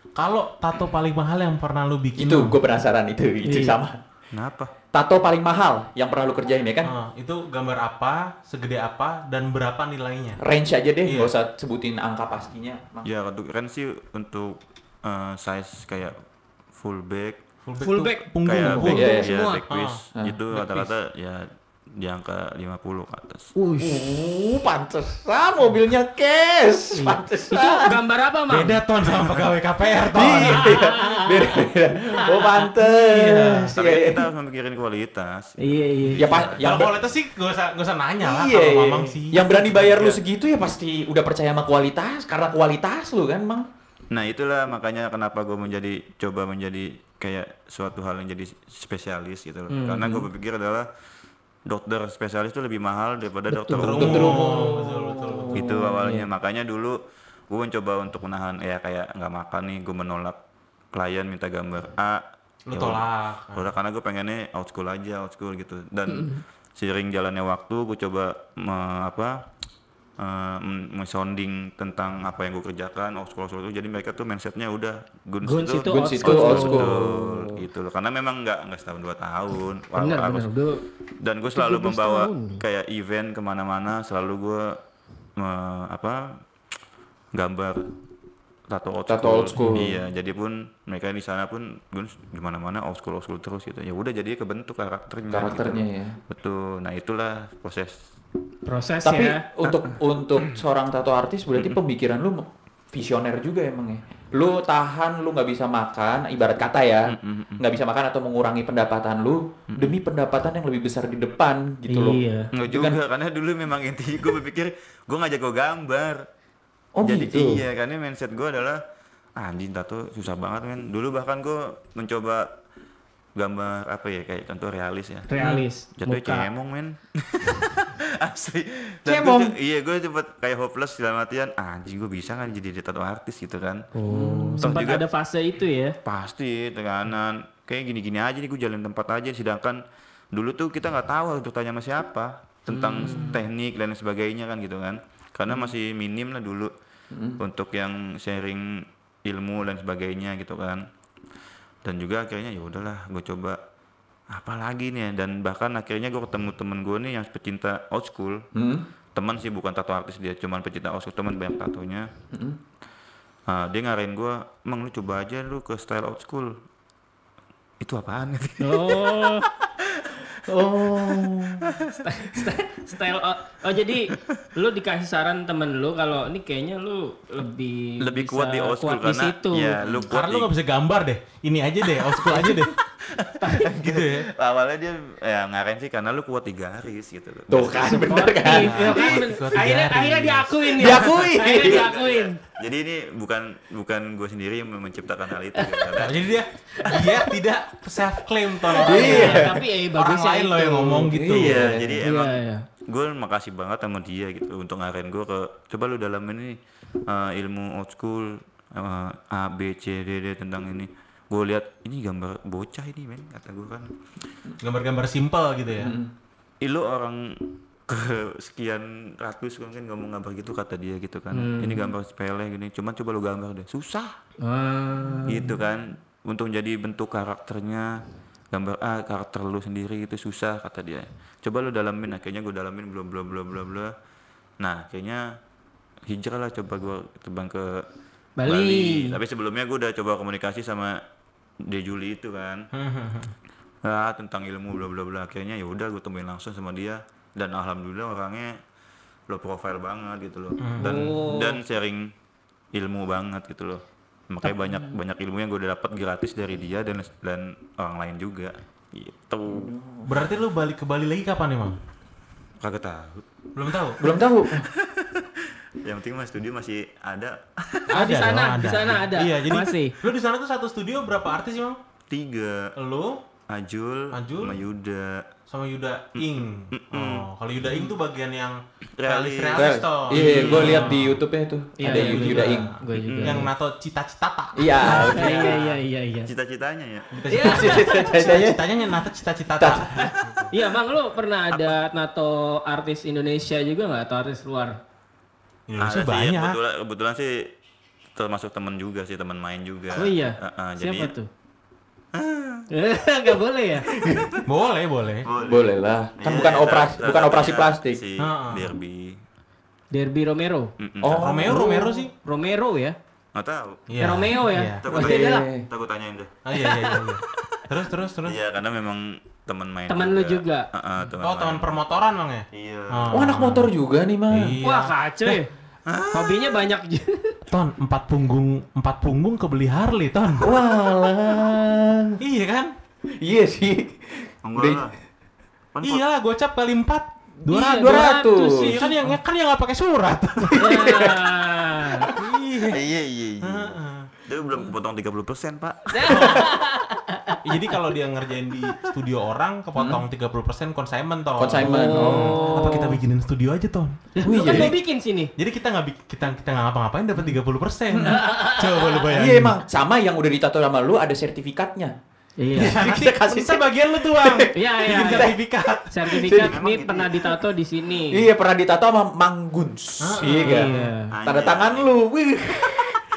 [SPEAKER 4] Kalau tato paling mahal yang pernah lu bikin
[SPEAKER 1] Itu gue penasaran itu itu
[SPEAKER 2] Iya.
[SPEAKER 1] sama.
[SPEAKER 3] kenapa
[SPEAKER 1] Tato paling mahal yang pernah lu kerjain ya kan?
[SPEAKER 4] Ah, itu gambar apa, segede apa, dan berapa nilainya?
[SPEAKER 1] Range aja deh,
[SPEAKER 4] Iya.
[SPEAKER 1] nggak usah sebutin angka pastinya. Mang.
[SPEAKER 3] ya untuk kan sih untuk eh, size kayak full back
[SPEAKER 2] Full
[SPEAKER 4] tuh
[SPEAKER 2] back.
[SPEAKER 4] punggung,
[SPEAKER 3] kayak
[SPEAKER 4] full.
[SPEAKER 3] back,
[SPEAKER 1] Iya, iya.
[SPEAKER 3] ya,
[SPEAKER 2] semua.
[SPEAKER 3] back piece
[SPEAKER 1] Ah.
[SPEAKER 3] itu
[SPEAKER 4] back
[SPEAKER 3] rata-rata ya di angka 50 ke atas
[SPEAKER 1] Uh, pantesan mobilnya cash. Pantesan.
[SPEAKER 2] Itu gambar apa, Mang?
[SPEAKER 4] Beda ton sama pegawai KPR ton.
[SPEAKER 1] Iya, beda, beda. Oh pantes.
[SPEAKER 3] tapi
[SPEAKER 1] Iya, iya.
[SPEAKER 3] kita harus memikirin kualitas
[SPEAKER 2] Iya, iya.
[SPEAKER 1] Ya pak, yang
[SPEAKER 4] Yang kualitas sih gak usah gak usah nanya lah
[SPEAKER 1] iya,
[SPEAKER 4] kalau
[SPEAKER 1] iya.
[SPEAKER 4] mamang sih.
[SPEAKER 1] Yang berani bayar lu
[SPEAKER 3] Iya.
[SPEAKER 1] segitu ya pasti udah percaya sama kualitas karena kualitas lu kan, Mang.
[SPEAKER 3] Nah itulah makanya kenapa gue menjadi coba menjadi kayak suatu hal yang jadi spesialis gitu loh. Karena gue berpikir adalah dokter spesialis itu lebih mahal daripada dokter umum.
[SPEAKER 1] Dokter umum.
[SPEAKER 4] Betul, betul, betul.
[SPEAKER 3] Gitu awalnya. Makanya dulu gue mencoba untuk menahan ya kayak nggak makan nih gue menolak klien minta gambar A.
[SPEAKER 4] Lu
[SPEAKER 3] ya
[SPEAKER 4] tolak.
[SPEAKER 3] udah karena gue pengennya out school aja out school gitu dan seiring jalannya waktu gue coba me- apa eh, men- men-sounding tentang apa yang gue kerjakan out school out school itu jadi mereka tuh mindsetnya udah guns,
[SPEAKER 2] Guns itu
[SPEAKER 1] Guns
[SPEAKER 2] old
[SPEAKER 1] itu
[SPEAKER 2] school.
[SPEAKER 1] old school.
[SPEAKER 3] Gitu loh karena memang nggak nggak setahun dua tahun
[SPEAKER 2] Bener,
[SPEAKER 3] harus-
[SPEAKER 2] bener.
[SPEAKER 3] Dan gue selalu
[SPEAKER 2] 13
[SPEAKER 3] membawa
[SPEAKER 2] tahun.
[SPEAKER 3] kayak event ke mana-mana selalu gue me- apa gambar tato old
[SPEAKER 1] Tato old school.
[SPEAKER 3] iya jadi pun mereka di sana pun gue di mana-mana old school old school terus gitu ya udah jadi kebentuk karakternya
[SPEAKER 1] Karakternya
[SPEAKER 3] gitu.
[SPEAKER 1] ya.
[SPEAKER 3] betul nah itulah proses
[SPEAKER 2] proses
[SPEAKER 1] Tapi
[SPEAKER 2] ya.
[SPEAKER 1] untuk untuk seorang tato artis berarti pemikiran lu visioner juga emang ya. Lu tahan, lu nggak bisa makan, ibarat kata ya, nggak bisa makan atau mengurangi pendapatan lu demi pendapatan yang lebih besar di depan gitu loh.
[SPEAKER 2] Iya.
[SPEAKER 3] Nggak juga karena dulu memang intinya gue berpikir gue ngajak gue gambar
[SPEAKER 1] Oh
[SPEAKER 3] jadi
[SPEAKER 1] gitu.
[SPEAKER 3] iya karena mindset gue adalah ah, anjing tato susah banget men dulu bahkan gue mencoba gambar apa ya kayak contoh realis ya.
[SPEAKER 2] Realis. Muka.
[SPEAKER 3] cemong men. Asli.
[SPEAKER 1] Cemong?
[SPEAKER 3] gua, iya gue cepet kayak hopeless dalam artian ah, anjing gue bisa kan jadi tato artis gitu kan.
[SPEAKER 2] Oh,
[SPEAKER 3] Toh
[SPEAKER 2] sempat
[SPEAKER 3] juga-
[SPEAKER 2] ada fase itu ya.
[SPEAKER 3] pasti tekanan. Kayak gini-gini aja nih gue jalan tempat aja. Sedangkan dulu tuh kita nggak tahu untuk tanya sama siapa tentang teknik dan sebagainya kan gitu kan. Karena masih minim lah dulu untuk yang sharing ilmu dan sebagainya gitu kan dan juga akhirnya ya udahlah gue coba apa lagi nih ya? dan bahkan akhirnya gue ketemu temen gue nih yang pecinta old school.
[SPEAKER 1] Hmm?
[SPEAKER 3] teman sih bukan tato artis dia cuman pecinta old school teman banyak tatonya. Ah, dia ngarahin gue emang lu coba aja lu ke style old school. Itu apaan?
[SPEAKER 2] Oh,
[SPEAKER 1] Oh.
[SPEAKER 2] style oh, oh, jadi lu dikasih saran temen lu kalau ini kayaknya lu lebih
[SPEAKER 3] lebih
[SPEAKER 2] bisa
[SPEAKER 3] kuat di old school
[SPEAKER 2] kuat di
[SPEAKER 3] karena
[SPEAKER 2] situ.
[SPEAKER 3] ya lu kuat
[SPEAKER 4] Karena lu gak bisa gambar deh. Ini aja deh, old school aja deh. gitu ya.
[SPEAKER 3] awalnya dia ya ngarahin sih karena lu kuat di garis gitu loh
[SPEAKER 1] Tuh kan bener kan.
[SPEAKER 2] Iya kan, akhirnya akhirnya diakuin ya.
[SPEAKER 1] Diakui.
[SPEAKER 2] Akhirnya diakuin.
[SPEAKER 3] jadi ini bukan bukan gue sendiri yang menciptakan hal itu gitu.
[SPEAKER 4] Nah, jadi dia dia tidak self claim ton
[SPEAKER 1] Iya.
[SPEAKER 2] Tapi eh
[SPEAKER 4] Orang
[SPEAKER 2] bagusnya
[SPEAKER 4] lain loh
[SPEAKER 2] itu.
[SPEAKER 4] yang ngomong gitu.
[SPEAKER 3] iya jadi
[SPEAKER 2] Iya,
[SPEAKER 3] emang
[SPEAKER 2] iya.
[SPEAKER 3] gue makasih banget sama dia gitu untuk ngarahin gue ke coba lu dalam ini eh, ilmu old school eh, A B C D D tentang ini gue lihat ini gambar bocah ini men kata gue kan.
[SPEAKER 4] Gambar-gambar simpel gitu ya.
[SPEAKER 3] Lu orang ke sekian ratus mungkin ngomong gambar gitu kata dia gitu kan. Ini gambar sepele gini cuman coba lu gambar deh. Susah.
[SPEAKER 2] Ah,
[SPEAKER 3] gitu kan. Untuk jadi bentuk karakternya gambar ah karakter lu sendiri itu susah kata dia. Coba lu dalamin akhirnya gue dalamin belum belum belum belum belum Nah, kayaknya hijrah lah coba gue terbang ke
[SPEAKER 2] Bali.
[SPEAKER 3] Tapi sebelumnya gue udah coba komunikasi sama De Juli itu kan. ah tentang ilmu bla bla bla. Akhirnya ya udah gue temuin langsung sama dia dan alhamdulillah orangnya low profile banget gitu loh. Dan dan sharing ilmu banget gitu loh. Makanya banyak banyak ilmu yang gue udah dapat gratis dari dia dan dan orang lain juga. Gitu.
[SPEAKER 4] Berarti lu balik ke Bali lagi kapan nih, Mang?
[SPEAKER 3] Kagak tahu.
[SPEAKER 4] Belum tahu.
[SPEAKER 1] Belum tahu.
[SPEAKER 3] Yang penting mas studio masih ada
[SPEAKER 2] Ah, di sana,
[SPEAKER 4] dong,
[SPEAKER 2] di sana ada.
[SPEAKER 4] Iya, jadi
[SPEAKER 2] Masih.
[SPEAKER 4] lu di sana tuh satu studio berapa artis sih, Mang?
[SPEAKER 3] tiga
[SPEAKER 4] Lu
[SPEAKER 3] Ajul,
[SPEAKER 4] Ajul.
[SPEAKER 3] sama Yuda.
[SPEAKER 4] sama Yuda Ing. Oh, kalau Yuda Ing tuh bagian yang
[SPEAKER 3] Realis.
[SPEAKER 4] realis toh.
[SPEAKER 1] Iya, gue lihat di YouTube-nya itu.
[SPEAKER 2] Iya,
[SPEAKER 1] ada
[SPEAKER 2] iya,
[SPEAKER 1] Yuda
[SPEAKER 4] juga.
[SPEAKER 1] Ing.
[SPEAKER 2] Gue juga.
[SPEAKER 4] Yang nato cita-cita tak.
[SPEAKER 1] Iya.
[SPEAKER 2] Iya, iya, iya, iya, iya.
[SPEAKER 3] Cita-citanya ya.
[SPEAKER 4] Cita-citanya nato cita-cita tak.
[SPEAKER 2] Iya, Mang, lu pernah ada nato artis Indonesia juga nggak atau artis luar?
[SPEAKER 4] Indonesia
[SPEAKER 3] Ada sih,
[SPEAKER 4] banyak.
[SPEAKER 3] kebetulan, kebetulan sih termasuk teman juga sih, teman main juga.
[SPEAKER 2] Oh iya.
[SPEAKER 3] Heeh,
[SPEAKER 2] Siapa
[SPEAKER 3] jadi
[SPEAKER 2] tuh? Gak boleh ya?
[SPEAKER 4] Boleh, boleh.
[SPEAKER 1] Boleh lah. Kan bukan operasi bukan operasi plastik.
[SPEAKER 3] Si
[SPEAKER 4] Heeh.
[SPEAKER 3] Derby.
[SPEAKER 2] Derby Romero.
[SPEAKER 1] Oh.
[SPEAKER 4] Romeo, Romero sih.
[SPEAKER 2] Romero ya?
[SPEAKER 3] Nggak tahu.
[SPEAKER 2] Eh, Romeo ya?
[SPEAKER 4] Iya.
[SPEAKER 3] Takut
[SPEAKER 2] Oh.
[SPEAKER 1] Iya.
[SPEAKER 3] Takut tanyain deh.
[SPEAKER 4] Oh iya iya iya. iya. Terus terus terus.
[SPEAKER 3] Iya, karena memang teman main.
[SPEAKER 2] Teman lu juga?
[SPEAKER 3] Heeh, teman
[SPEAKER 4] Oh,
[SPEAKER 3] main.
[SPEAKER 4] teman permotoran Mang ya?
[SPEAKER 3] Iya.
[SPEAKER 1] Oh, anak motor juga nih, Mang.
[SPEAKER 4] Iya.
[SPEAKER 2] Wah, kacau ya. Hobinya banyak juga.
[SPEAKER 4] Ton, empat punggung, empat punggung kebeli Harley, Ton.
[SPEAKER 1] Walah.
[SPEAKER 4] iya kan?
[SPEAKER 1] Iya sih.
[SPEAKER 3] Enggak. Kan
[SPEAKER 4] Iya lah, gocap kali empat. Dua
[SPEAKER 2] Iya,
[SPEAKER 4] ratus.
[SPEAKER 1] 200.
[SPEAKER 4] Iya kan yang kan yang nggak pakai surat. Iya.
[SPEAKER 3] Iya, iya, iya.
[SPEAKER 4] Heeh.
[SPEAKER 3] Dia belum potong 30%, Pak.
[SPEAKER 4] Jadi kalau dia ngerjain di studio orang kepotong 30% consignment Ton.
[SPEAKER 1] Consignment. Oh.
[SPEAKER 4] Apa kita bikinin studio aja Ton?
[SPEAKER 2] Lu kan mau bikin sini.
[SPEAKER 4] Jadi kita nggak kita kita nggak ngapa-ngapain dapat 30%. Coba lu bayangin.
[SPEAKER 1] Iya emang sama yang udah ditato sama lu ada sertifikatnya.
[SPEAKER 2] Iya.
[SPEAKER 4] Jadi
[SPEAKER 1] Kita kasih
[SPEAKER 4] bisa bagian lu tuh, Bang.
[SPEAKER 2] Iya, iya.
[SPEAKER 4] Bikin sertifikat.
[SPEAKER 2] Sertifikat
[SPEAKER 3] gitu
[SPEAKER 2] pernah
[SPEAKER 3] ya?
[SPEAKER 2] ditato di sini.
[SPEAKER 1] Iya pernah ditato sama Mang Guns. Iya kan.
[SPEAKER 2] Iya.
[SPEAKER 1] Tanda tangan lu. Wih.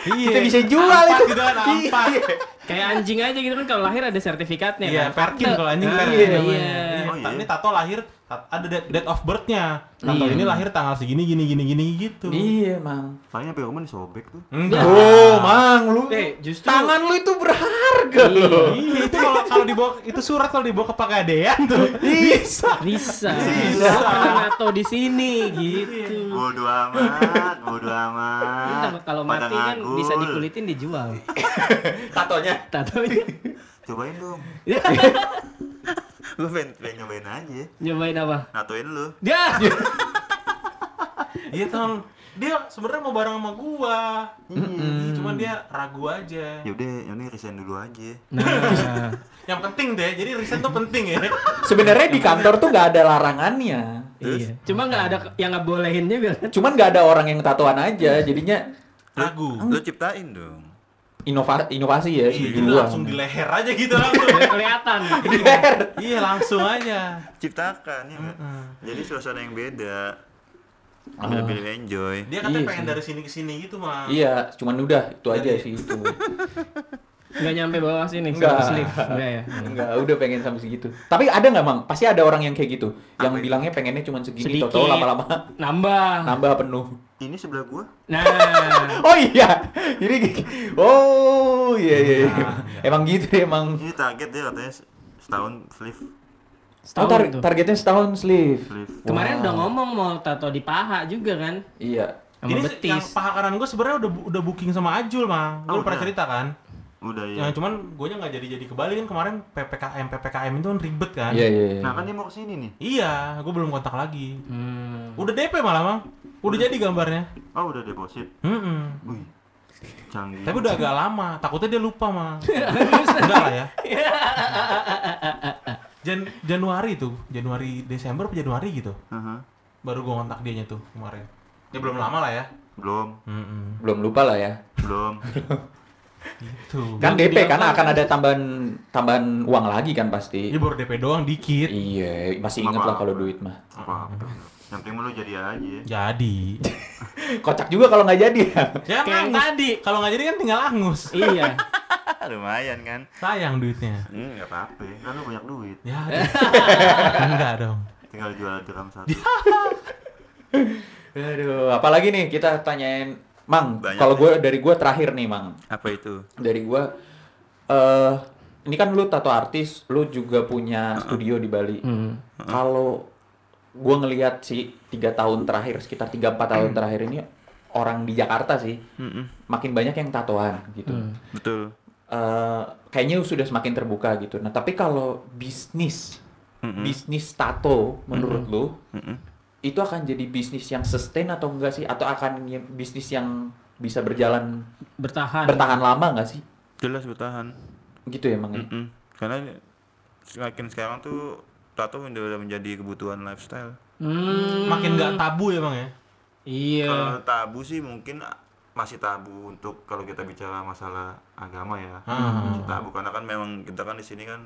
[SPEAKER 4] Iya.
[SPEAKER 1] Kita bisa jual
[SPEAKER 4] Ampat
[SPEAKER 1] itu.
[SPEAKER 4] gitu kan, ampat.
[SPEAKER 1] Iya.
[SPEAKER 2] Kayak anjing aja gitu kan kalau lahir ada sertifikatnya
[SPEAKER 4] Iya,
[SPEAKER 2] kan.
[SPEAKER 4] Perkin kalau anjing
[SPEAKER 2] Ah,
[SPEAKER 4] Perkin
[SPEAKER 2] Iya, iya.
[SPEAKER 4] Iya,
[SPEAKER 3] Oh, iya.
[SPEAKER 4] Ini tato lahir ada date, date of birth-nya. Tato
[SPEAKER 2] Iya.
[SPEAKER 4] ini lahir tanggal segini gini gini gini gitu.
[SPEAKER 1] Iya, Mang.
[SPEAKER 3] Paling sampai rumah disobek tuh.
[SPEAKER 4] Enggak.
[SPEAKER 1] Oh, Mang lu.
[SPEAKER 2] Eh, justru-
[SPEAKER 1] tangan lu itu berharga loh.
[SPEAKER 4] Iya, itu kalau kalau dibawa itu surat kalau dibawa ke Pegadaian tuh.
[SPEAKER 1] Bisa.
[SPEAKER 2] Bisa.
[SPEAKER 1] Bisa.
[SPEAKER 2] Nato di sini gitu.
[SPEAKER 3] Bodoh amat, bodoh amat.
[SPEAKER 2] Kalau mati kan bisa dikulitin dijual.
[SPEAKER 1] Tatonya.
[SPEAKER 2] Tatonya.
[SPEAKER 3] Cobain dong. Gue pengen, pengen nyobain aja.
[SPEAKER 2] Nyobain apa?
[SPEAKER 3] Natoin lu.
[SPEAKER 2] Ya.
[SPEAKER 4] Iya, Ton. Dia sebenarnya mau bareng sama gua. Cuman dia ragu aja.
[SPEAKER 3] Yaudah, ini resign dulu aja.
[SPEAKER 2] Nah.
[SPEAKER 4] Yang penting deh, jadi riset tuh penting ya.
[SPEAKER 1] Sebenarnya di kantor tuh nggak ada larangannya.
[SPEAKER 2] iya. Cuma nggak ada yang nggak bolehin juga kan.
[SPEAKER 1] Cuman nggak ada orang yang tatoan aja. Jadinya
[SPEAKER 4] Ragu.
[SPEAKER 3] Lu ciptain dong.
[SPEAKER 1] Inova inovasi ya.
[SPEAKER 4] Iya,
[SPEAKER 1] gua.
[SPEAKER 4] langsung di leher aja gitu langsung.
[SPEAKER 2] Kelihatan.
[SPEAKER 4] iya, langsung aja.
[SPEAKER 3] Ciptakan ya nggak? Jadi suasana yang beda.
[SPEAKER 1] Ah.
[SPEAKER 3] Biar lebih enjoy.
[SPEAKER 4] Dia katanya
[SPEAKER 1] Iya
[SPEAKER 4] pengen
[SPEAKER 1] sih.
[SPEAKER 4] dari sini ke sini gitu, mah.
[SPEAKER 1] Iya, cuman udah itu aja sih itu.
[SPEAKER 2] Nggak nyampe bawah sini.
[SPEAKER 1] Enggak.
[SPEAKER 2] Enggak ya.
[SPEAKER 1] Enggak, udah pengen sampai segitu. Tapi ada nggak, Mang? Pasti ada orang yang kayak gitu. Yang
[SPEAKER 3] Apa itu?
[SPEAKER 1] bilangnya pengennya cuman segini,
[SPEAKER 2] Sedikit.
[SPEAKER 1] tau lama-lama
[SPEAKER 2] Nambah.
[SPEAKER 1] nambah penuh.
[SPEAKER 3] Ini sebelah gua.
[SPEAKER 2] Nah.
[SPEAKER 1] Oh iya. Jadi oh iya iya. iya. Emang gitu deh, emang.
[SPEAKER 3] Ini target dia katanya se- setahun sleeve.
[SPEAKER 1] Oh,
[SPEAKER 2] Setahun
[SPEAKER 1] tar-
[SPEAKER 2] tuh.
[SPEAKER 1] targetnya setahun sleeve.
[SPEAKER 3] Sleeve.
[SPEAKER 2] Kemarin
[SPEAKER 1] Wow.
[SPEAKER 2] udah ngomong mau tato di paha juga kan.
[SPEAKER 1] Iya.
[SPEAKER 2] Sama
[SPEAKER 4] Ini
[SPEAKER 2] betis.
[SPEAKER 4] yang paha kanan gue sebenarnya udah udah booking sama Ajul, Mang. Gue
[SPEAKER 3] Oh,
[SPEAKER 4] pernah cerita kan.
[SPEAKER 3] Udah ya.
[SPEAKER 4] Yang cuman gue nya nggak jadi-jadi ke Bali kan kemarin PPKM PPKM itu kan ribet kan.
[SPEAKER 1] Iya iya. iya.
[SPEAKER 3] Nah kan dia mau ke sini nih.
[SPEAKER 4] Iya, gue belum kontak lagi.
[SPEAKER 2] Hmm.
[SPEAKER 4] Udah DP malah, Mang. Udah jadi gambarnya.
[SPEAKER 3] Oh udah deposit.
[SPEAKER 4] Mm-mm.
[SPEAKER 3] Wih. Canggih.
[SPEAKER 4] Tapi udah agak lama, takutnya dia lupa, Mang. Enggak lah ya. Jan Januari tuh, Januari Desember apa Januari gitu.
[SPEAKER 3] Aha.
[SPEAKER 4] Baru gue kontak dianya tuh kemarin. Ya belum lama lah ya.
[SPEAKER 3] Belum,
[SPEAKER 4] Mm-mm.
[SPEAKER 1] Belum lupa lah ya.
[SPEAKER 3] belum.
[SPEAKER 4] Gitu.
[SPEAKER 1] Kan DP karena akan ada tambahan tambahan uang lagi kan pasti.
[SPEAKER 4] Ini baru DP doang dikit.
[SPEAKER 1] Iya, masih inget lah kalau duit mah.
[SPEAKER 3] Apa-apa. Yang penting lu jadi aja.
[SPEAKER 4] Jadi.
[SPEAKER 1] Kocak juga kalau nggak jadi ya.
[SPEAKER 4] Ya angus.
[SPEAKER 2] tadi.
[SPEAKER 4] Kalau nggak jadi kan tinggal angus.
[SPEAKER 2] Iya.
[SPEAKER 3] Lumayan kan.
[SPEAKER 4] Sayang duitnya.
[SPEAKER 3] Hmm, nggak apa-apa. Kan lu banyak duit.
[SPEAKER 4] Ya. Enggak dong.
[SPEAKER 3] Tinggal jual dirham satu.
[SPEAKER 1] Aduh, apalagi nih kita tanyain Mang, kalau gue dari gue terakhir nih Mang.
[SPEAKER 3] Apa itu?
[SPEAKER 1] Dari gue eh ini kan lu tato artis, lu juga punya studio di Bali. Kalau gue ngelihat sih tiga tahun terakhir, sekitar 3-4 tahun terakhir ini orang di Jakarta sih
[SPEAKER 3] Mm-mm.
[SPEAKER 1] makin banyak yang tatoan gitu.
[SPEAKER 3] Betul.
[SPEAKER 1] Eh, kayaknya sudah semakin terbuka gitu. Nah, tapi kalau bisnis,
[SPEAKER 3] Mm-mm.
[SPEAKER 1] bisnis tato menurut lu
[SPEAKER 3] Mm-mm.
[SPEAKER 1] itu akan jadi bisnis yang sustain atau enggak sih? Atau akan bisnis yang bisa berjalan
[SPEAKER 2] Bertahan.
[SPEAKER 1] bertahan lama enggak sih?
[SPEAKER 3] Jelas bertahan.
[SPEAKER 1] Gitu ya, Mang. ya?
[SPEAKER 3] Mm-mm. Karena semakin sekarang tuh tato udah menjadi kebutuhan lifestyle.
[SPEAKER 2] Hmm,
[SPEAKER 4] Makin nggak tabu ya bang ya.
[SPEAKER 2] Iya.
[SPEAKER 3] Kalau tabu sih mungkin masih tabu untuk kalau kita bicara masalah agama ya. Masih tabu karena kan memang kita kan di sini kan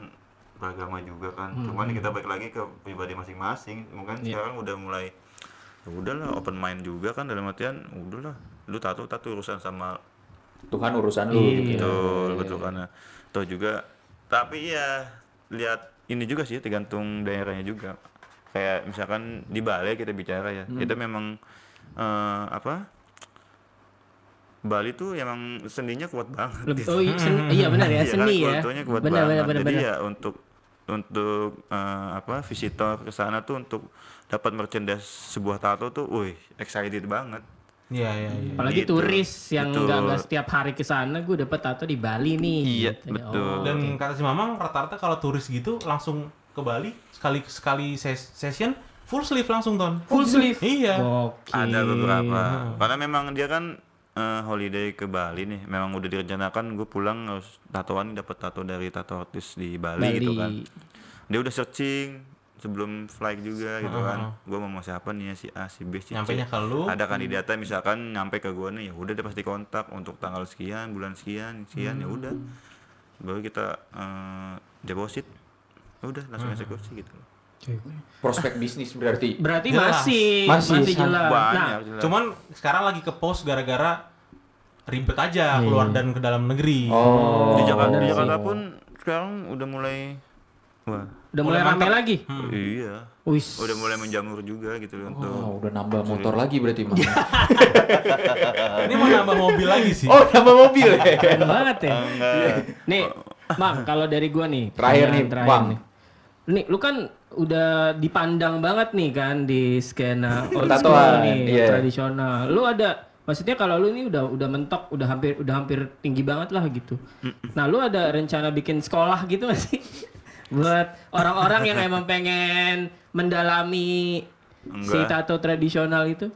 [SPEAKER 3] beragama juga kan. Cuman kita balik lagi ke pribadi masing-masing. Mungkin sekarang udah mulai ya udahlah open mind juga kan dalam artian udahlah lu tato tato urusan sama
[SPEAKER 1] Tuhan urusan lu gitu.
[SPEAKER 3] betul betul karena toh juga tapi ya lihat ini juga sih tergantung daerahnya juga kayak misalkan di Bali kita bicara ya itu memang eh, apa Bali tuh emang seninya kuat banget
[SPEAKER 2] Lebih,
[SPEAKER 3] gitu.
[SPEAKER 2] oh iya, seni, iya benar ya,
[SPEAKER 3] Iya kan,
[SPEAKER 2] seni ya.
[SPEAKER 3] kuat
[SPEAKER 2] Benar benar
[SPEAKER 3] banget.
[SPEAKER 2] benar
[SPEAKER 3] Jadi
[SPEAKER 2] benar.
[SPEAKER 3] ya untuk untuk eh, apa visitor ke sana tuh untuk dapat merchandise sebuah tato tuh, wih excited banget.
[SPEAKER 4] Iya iya iya.
[SPEAKER 2] Apalagi
[SPEAKER 3] Gitu.
[SPEAKER 2] turis yang nggak nggak setiap hari ke sana, gue dapat tato di Bali nih.
[SPEAKER 3] Iya,
[SPEAKER 2] gitu ya.
[SPEAKER 3] betul.
[SPEAKER 2] Oh,
[SPEAKER 4] Dan
[SPEAKER 2] oke.
[SPEAKER 4] kata si Mamang rata-rata kalau turis gitu langsung ke Bali sekali sekali ses- session full sleeve langsung ton.
[SPEAKER 2] full sleeve.
[SPEAKER 4] Iya.
[SPEAKER 2] Gokil.
[SPEAKER 3] Ada beberapa. Karena memang dia kan eh, holiday ke Bali nih. Memang udah direncanakan gue pulang harus tatoan dapat tato dari tato artis di Bali,
[SPEAKER 2] Bali.
[SPEAKER 3] gitu kan. Dia udah searching sebelum flight juga gitu kan. Gue mau sama siapa nih ya, si A, si B, si C.
[SPEAKER 4] Nyampenya ke lu.
[SPEAKER 3] Ada kandidatnya misalkan nyampe ke gue nih, ya udah dia pasti kontak untuk tanggal sekian, bulan sekian, sekian ya udah. Baru kita eh, deposit. Ya Udah langsung eksekusi gitu.
[SPEAKER 1] Prospek bisnis berarti.
[SPEAKER 2] Berarti
[SPEAKER 4] Jelas.
[SPEAKER 2] masih
[SPEAKER 1] Masih
[SPEAKER 2] masih, jelas.
[SPEAKER 3] Banyak
[SPEAKER 2] Nah,
[SPEAKER 3] jelas.
[SPEAKER 4] Cuman sekarang lagi ke post gara-gara ribet aja keluar dan ke dalam negeri.
[SPEAKER 1] Oh.
[SPEAKER 3] di Jakarta, di Jakarta pun sekarang udah mulai wah
[SPEAKER 2] udah mulai
[SPEAKER 4] Mulai
[SPEAKER 2] rame lagi.
[SPEAKER 3] iya
[SPEAKER 2] Wis.
[SPEAKER 3] udah mulai menjamur juga gitu loh untuk
[SPEAKER 1] Oh, udah nambah motor lagi berarti, Mang.
[SPEAKER 4] Ini mau nambah mobil lagi sih.
[SPEAKER 1] oh, nambah mobil ya.
[SPEAKER 2] Keren banget ya.
[SPEAKER 3] enggak
[SPEAKER 2] Nih, Bang, kalau dari gua nih,
[SPEAKER 1] Terakhir
[SPEAKER 2] pertanyaan
[SPEAKER 1] nih, Bang.
[SPEAKER 2] nih. Nih, lu kan udah dipandang banget nih kan di skena old
[SPEAKER 1] Tatoan,
[SPEAKER 2] school nih,
[SPEAKER 1] iya.
[SPEAKER 2] tradisional. Lu ada maksudnya kalau lu ini udah udah mentok, udah hampir udah hampir tinggi banget lah gitu. Nah, lu ada rencana bikin sekolah gitu gak sih? Buat orang-orang yang emang pengen mendalami si
[SPEAKER 3] Enggak.
[SPEAKER 2] tato tradisional itu?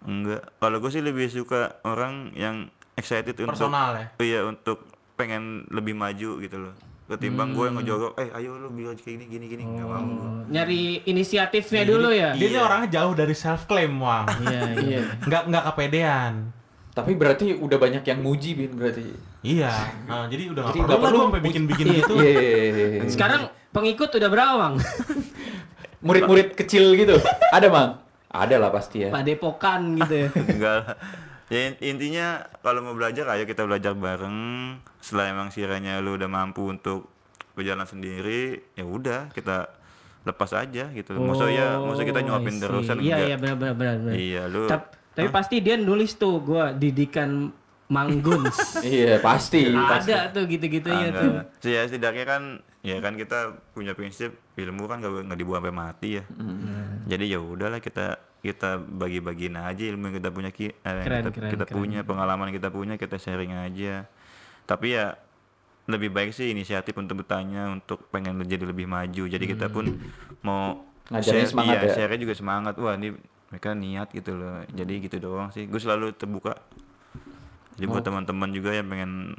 [SPEAKER 3] enggak kalau gue sih lebih suka orang yang excited untuk
[SPEAKER 4] Personal ya.
[SPEAKER 3] iya untuk pengen lebih maju gitu loh ketimbang gue yang ngejogok eh ayo lu biar kayak gini gini gini nggak mau gua.
[SPEAKER 2] Nyari inisiatifnya dulu ya.
[SPEAKER 4] Dia ini orangnya jauh dari self claim, Wang.
[SPEAKER 2] Iya, iya.
[SPEAKER 4] Nggak nggak kepedean.
[SPEAKER 1] Tapi berarti udah banyak yang muji, Bin, berarti.
[SPEAKER 4] Iya. Nah, jadi udah nggak
[SPEAKER 1] Jadi
[SPEAKER 4] perlu
[SPEAKER 1] perlu
[SPEAKER 4] gua sampai bikin-bikin
[SPEAKER 2] Iya.
[SPEAKER 4] gitu.
[SPEAKER 1] Iya, iya, iya, iya.
[SPEAKER 2] Sekarang pengikut udah berapa, Bang?
[SPEAKER 1] murid-murid kecil gitu. Ada, Mang? Ada lah pasti ya.
[SPEAKER 2] Pak Depokan gitu ya.
[SPEAKER 3] enggak ya in- intinya kalau mau belajar ayo kita belajar bareng setelah emang sekiranya lu udah mampu untuk berjalan sendiri ya udah kita lepas aja gitu maksudnya ya maksudnya kita nyuapin
[SPEAKER 2] I see.
[SPEAKER 3] terusan
[SPEAKER 2] Iya, iya benar benar benar. benar.
[SPEAKER 3] iya lu
[SPEAKER 2] Tap- tapi pasti dia nulis tuh gua didikan Mangguns.
[SPEAKER 1] Iya, pasti. pasti.
[SPEAKER 2] Ada tuh gitu-gitunya
[SPEAKER 3] Ah,
[SPEAKER 2] tuh.
[SPEAKER 3] Sih, ya setidaknya kan ya kan kita punya prinsip ilmu kan gak, nggak dibuang sampai mati ya jadi ya udahlah kita kita bagi-bagiin aja ilmu yang kita punya ki, eh,
[SPEAKER 2] Keren,
[SPEAKER 3] kita,
[SPEAKER 2] keren,
[SPEAKER 3] kita
[SPEAKER 2] keren.
[SPEAKER 3] punya pengalaman yang kita punya kita sharing aja tapi ya lebih baik sih inisiatif untuk bertanya untuk pengen jadi lebih maju jadi kita pun mau
[SPEAKER 1] Ngajarnya
[SPEAKER 3] share-
[SPEAKER 1] semangat
[SPEAKER 3] iya,
[SPEAKER 1] ya?
[SPEAKER 3] share juga semangat wah ini mereka niat gitu loh jadi gitu doang sih gue selalu terbuka jadi buat teman-teman juga yang pengen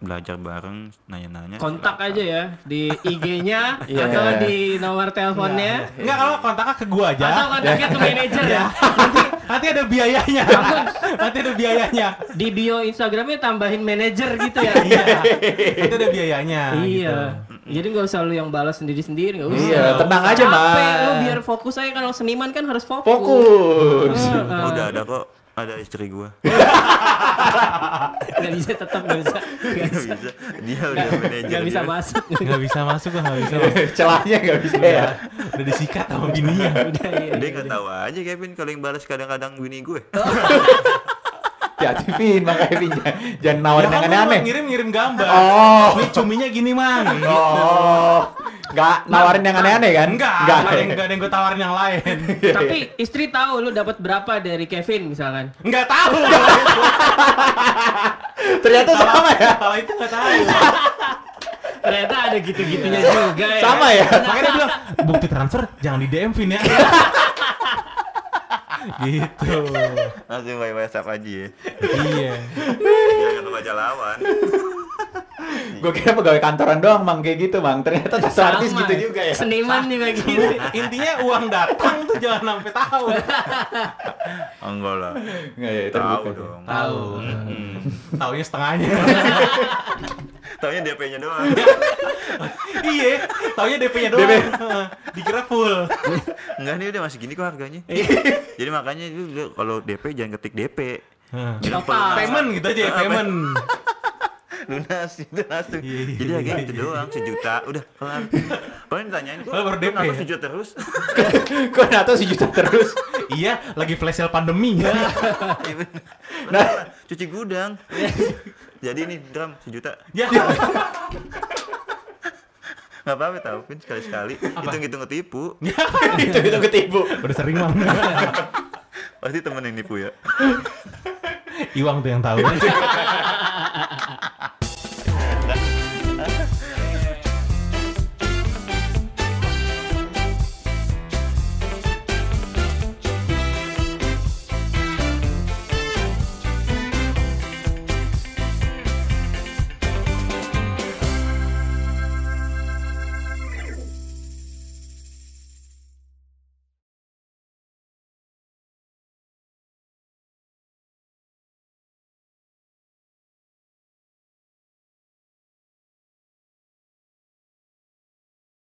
[SPEAKER 3] belajar bareng nanya-nanya
[SPEAKER 2] Kontak aja ya di IG-nya
[SPEAKER 1] Iya.
[SPEAKER 2] atau di nomor teleponnya
[SPEAKER 4] Enggak kalau kontaknya ke gua aja.
[SPEAKER 2] atau kontaknya ke manajer ya.
[SPEAKER 4] nanti nanti ada biayanya. nanti ada biayanya.
[SPEAKER 2] Di bio Instagramnya tambahin manajer gitu ya.
[SPEAKER 4] Iya. Nanti ada biayanya.
[SPEAKER 2] Iya. Jadi nggak usah lu yang balas sendiri-sendiri nggak usah.
[SPEAKER 1] Iya, tenang aja,
[SPEAKER 2] Capek
[SPEAKER 1] Mas.
[SPEAKER 2] lu biar fokus aja kan kalau seniman kan harus fokus.
[SPEAKER 1] Fokus.
[SPEAKER 2] Heeh.
[SPEAKER 3] udah ada kok ada istri gua
[SPEAKER 2] Nggak bisa tetap nggak bisa. Nggak bisa.
[SPEAKER 3] bisa dia udah manajer
[SPEAKER 2] Nggak bisa masuk.
[SPEAKER 4] Nggak bisa masuk nggak bisa.
[SPEAKER 1] Celahnya nggak bisa ya.
[SPEAKER 4] Udah disikat sama bininya.
[SPEAKER 2] Udah iya.
[SPEAKER 3] dia nggak tahu aja Kevin kalau yang balas kadang-kadang bini gue
[SPEAKER 1] Hati-hati Vin, makanya Vin jangan, jangan
[SPEAKER 4] Ya
[SPEAKER 1] nawarin
[SPEAKER 4] kan
[SPEAKER 1] yang aneh-aneh.
[SPEAKER 4] ngirim-ngirim gambar.
[SPEAKER 1] Oh.
[SPEAKER 4] Nih cuminya gini mang. Gitu.
[SPEAKER 1] Oh. Nggak nawarin yang aneh-aneh kan?
[SPEAKER 4] Enggak,
[SPEAKER 1] Nggak.
[SPEAKER 4] enggak ada yang enggak ada yang gue tawarin yang lain.
[SPEAKER 2] Tapi istri tahu lu dapat berapa dari Kevin misalkan.
[SPEAKER 4] Enggak tahu.
[SPEAKER 1] Ternyata sama ya.
[SPEAKER 4] Kalau itu enggak tahu.
[SPEAKER 2] Ternyata ada gitu-gitunya juga ya.
[SPEAKER 1] Sama ya.
[SPEAKER 4] Makanya dia bilang, bukti transfer jangan di DM Vin ya. Gitu.
[SPEAKER 3] langsung WhatsApp aja ya
[SPEAKER 4] Iya.
[SPEAKER 3] jangan kebaca lawan
[SPEAKER 1] Gue kira pegawai kantoran doang mang kayak gitu mang. Ternyata tato artis gitu juga ya.
[SPEAKER 2] Seniman juga gitu.
[SPEAKER 4] Intinya uang datang tuh jangan sampai tahu.
[SPEAKER 3] enggak lah
[SPEAKER 1] Nggak ya,
[SPEAKER 3] tahu dong
[SPEAKER 4] Tahu.
[SPEAKER 3] Hmm.
[SPEAKER 4] Taunya setengahnya.
[SPEAKER 3] taunya DP-nya doang
[SPEAKER 4] iya, taunya DP-nya doang.
[SPEAKER 1] DP.
[SPEAKER 4] Dikira full.
[SPEAKER 3] enggak nih udah masih gini kok harganya jadi makanya kalau DP jangan ketik DP
[SPEAKER 2] Apa?
[SPEAKER 4] Payment gitu aja ya, payment.
[SPEAKER 3] Lunas itu langsung
[SPEAKER 4] Iya, iya,
[SPEAKER 3] jadi harganya
[SPEAKER 4] iya,
[SPEAKER 3] itu doang sejuta udah kelar paling ditanyain kok
[SPEAKER 4] baru DP
[SPEAKER 3] kenapa
[SPEAKER 4] ya?
[SPEAKER 3] sejuta terus
[SPEAKER 1] Kok nato sejuta terus?
[SPEAKER 4] iya, lagi flash sale pandemi.
[SPEAKER 3] Bener.
[SPEAKER 1] Nah.
[SPEAKER 3] Cuci gudang jadi ini drum sejuta
[SPEAKER 4] ya.
[SPEAKER 3] nggak apa-apa tau pin sekali-sekali hitung hitung ketipu
[SPEAKER 1] itu itu ketipu.
[SPEAKER 4] Udah sering mang.
[SPEAKER 3] pasti temen yang nipu ya
[SPEAKER 4] Iwang tuh yang tahu.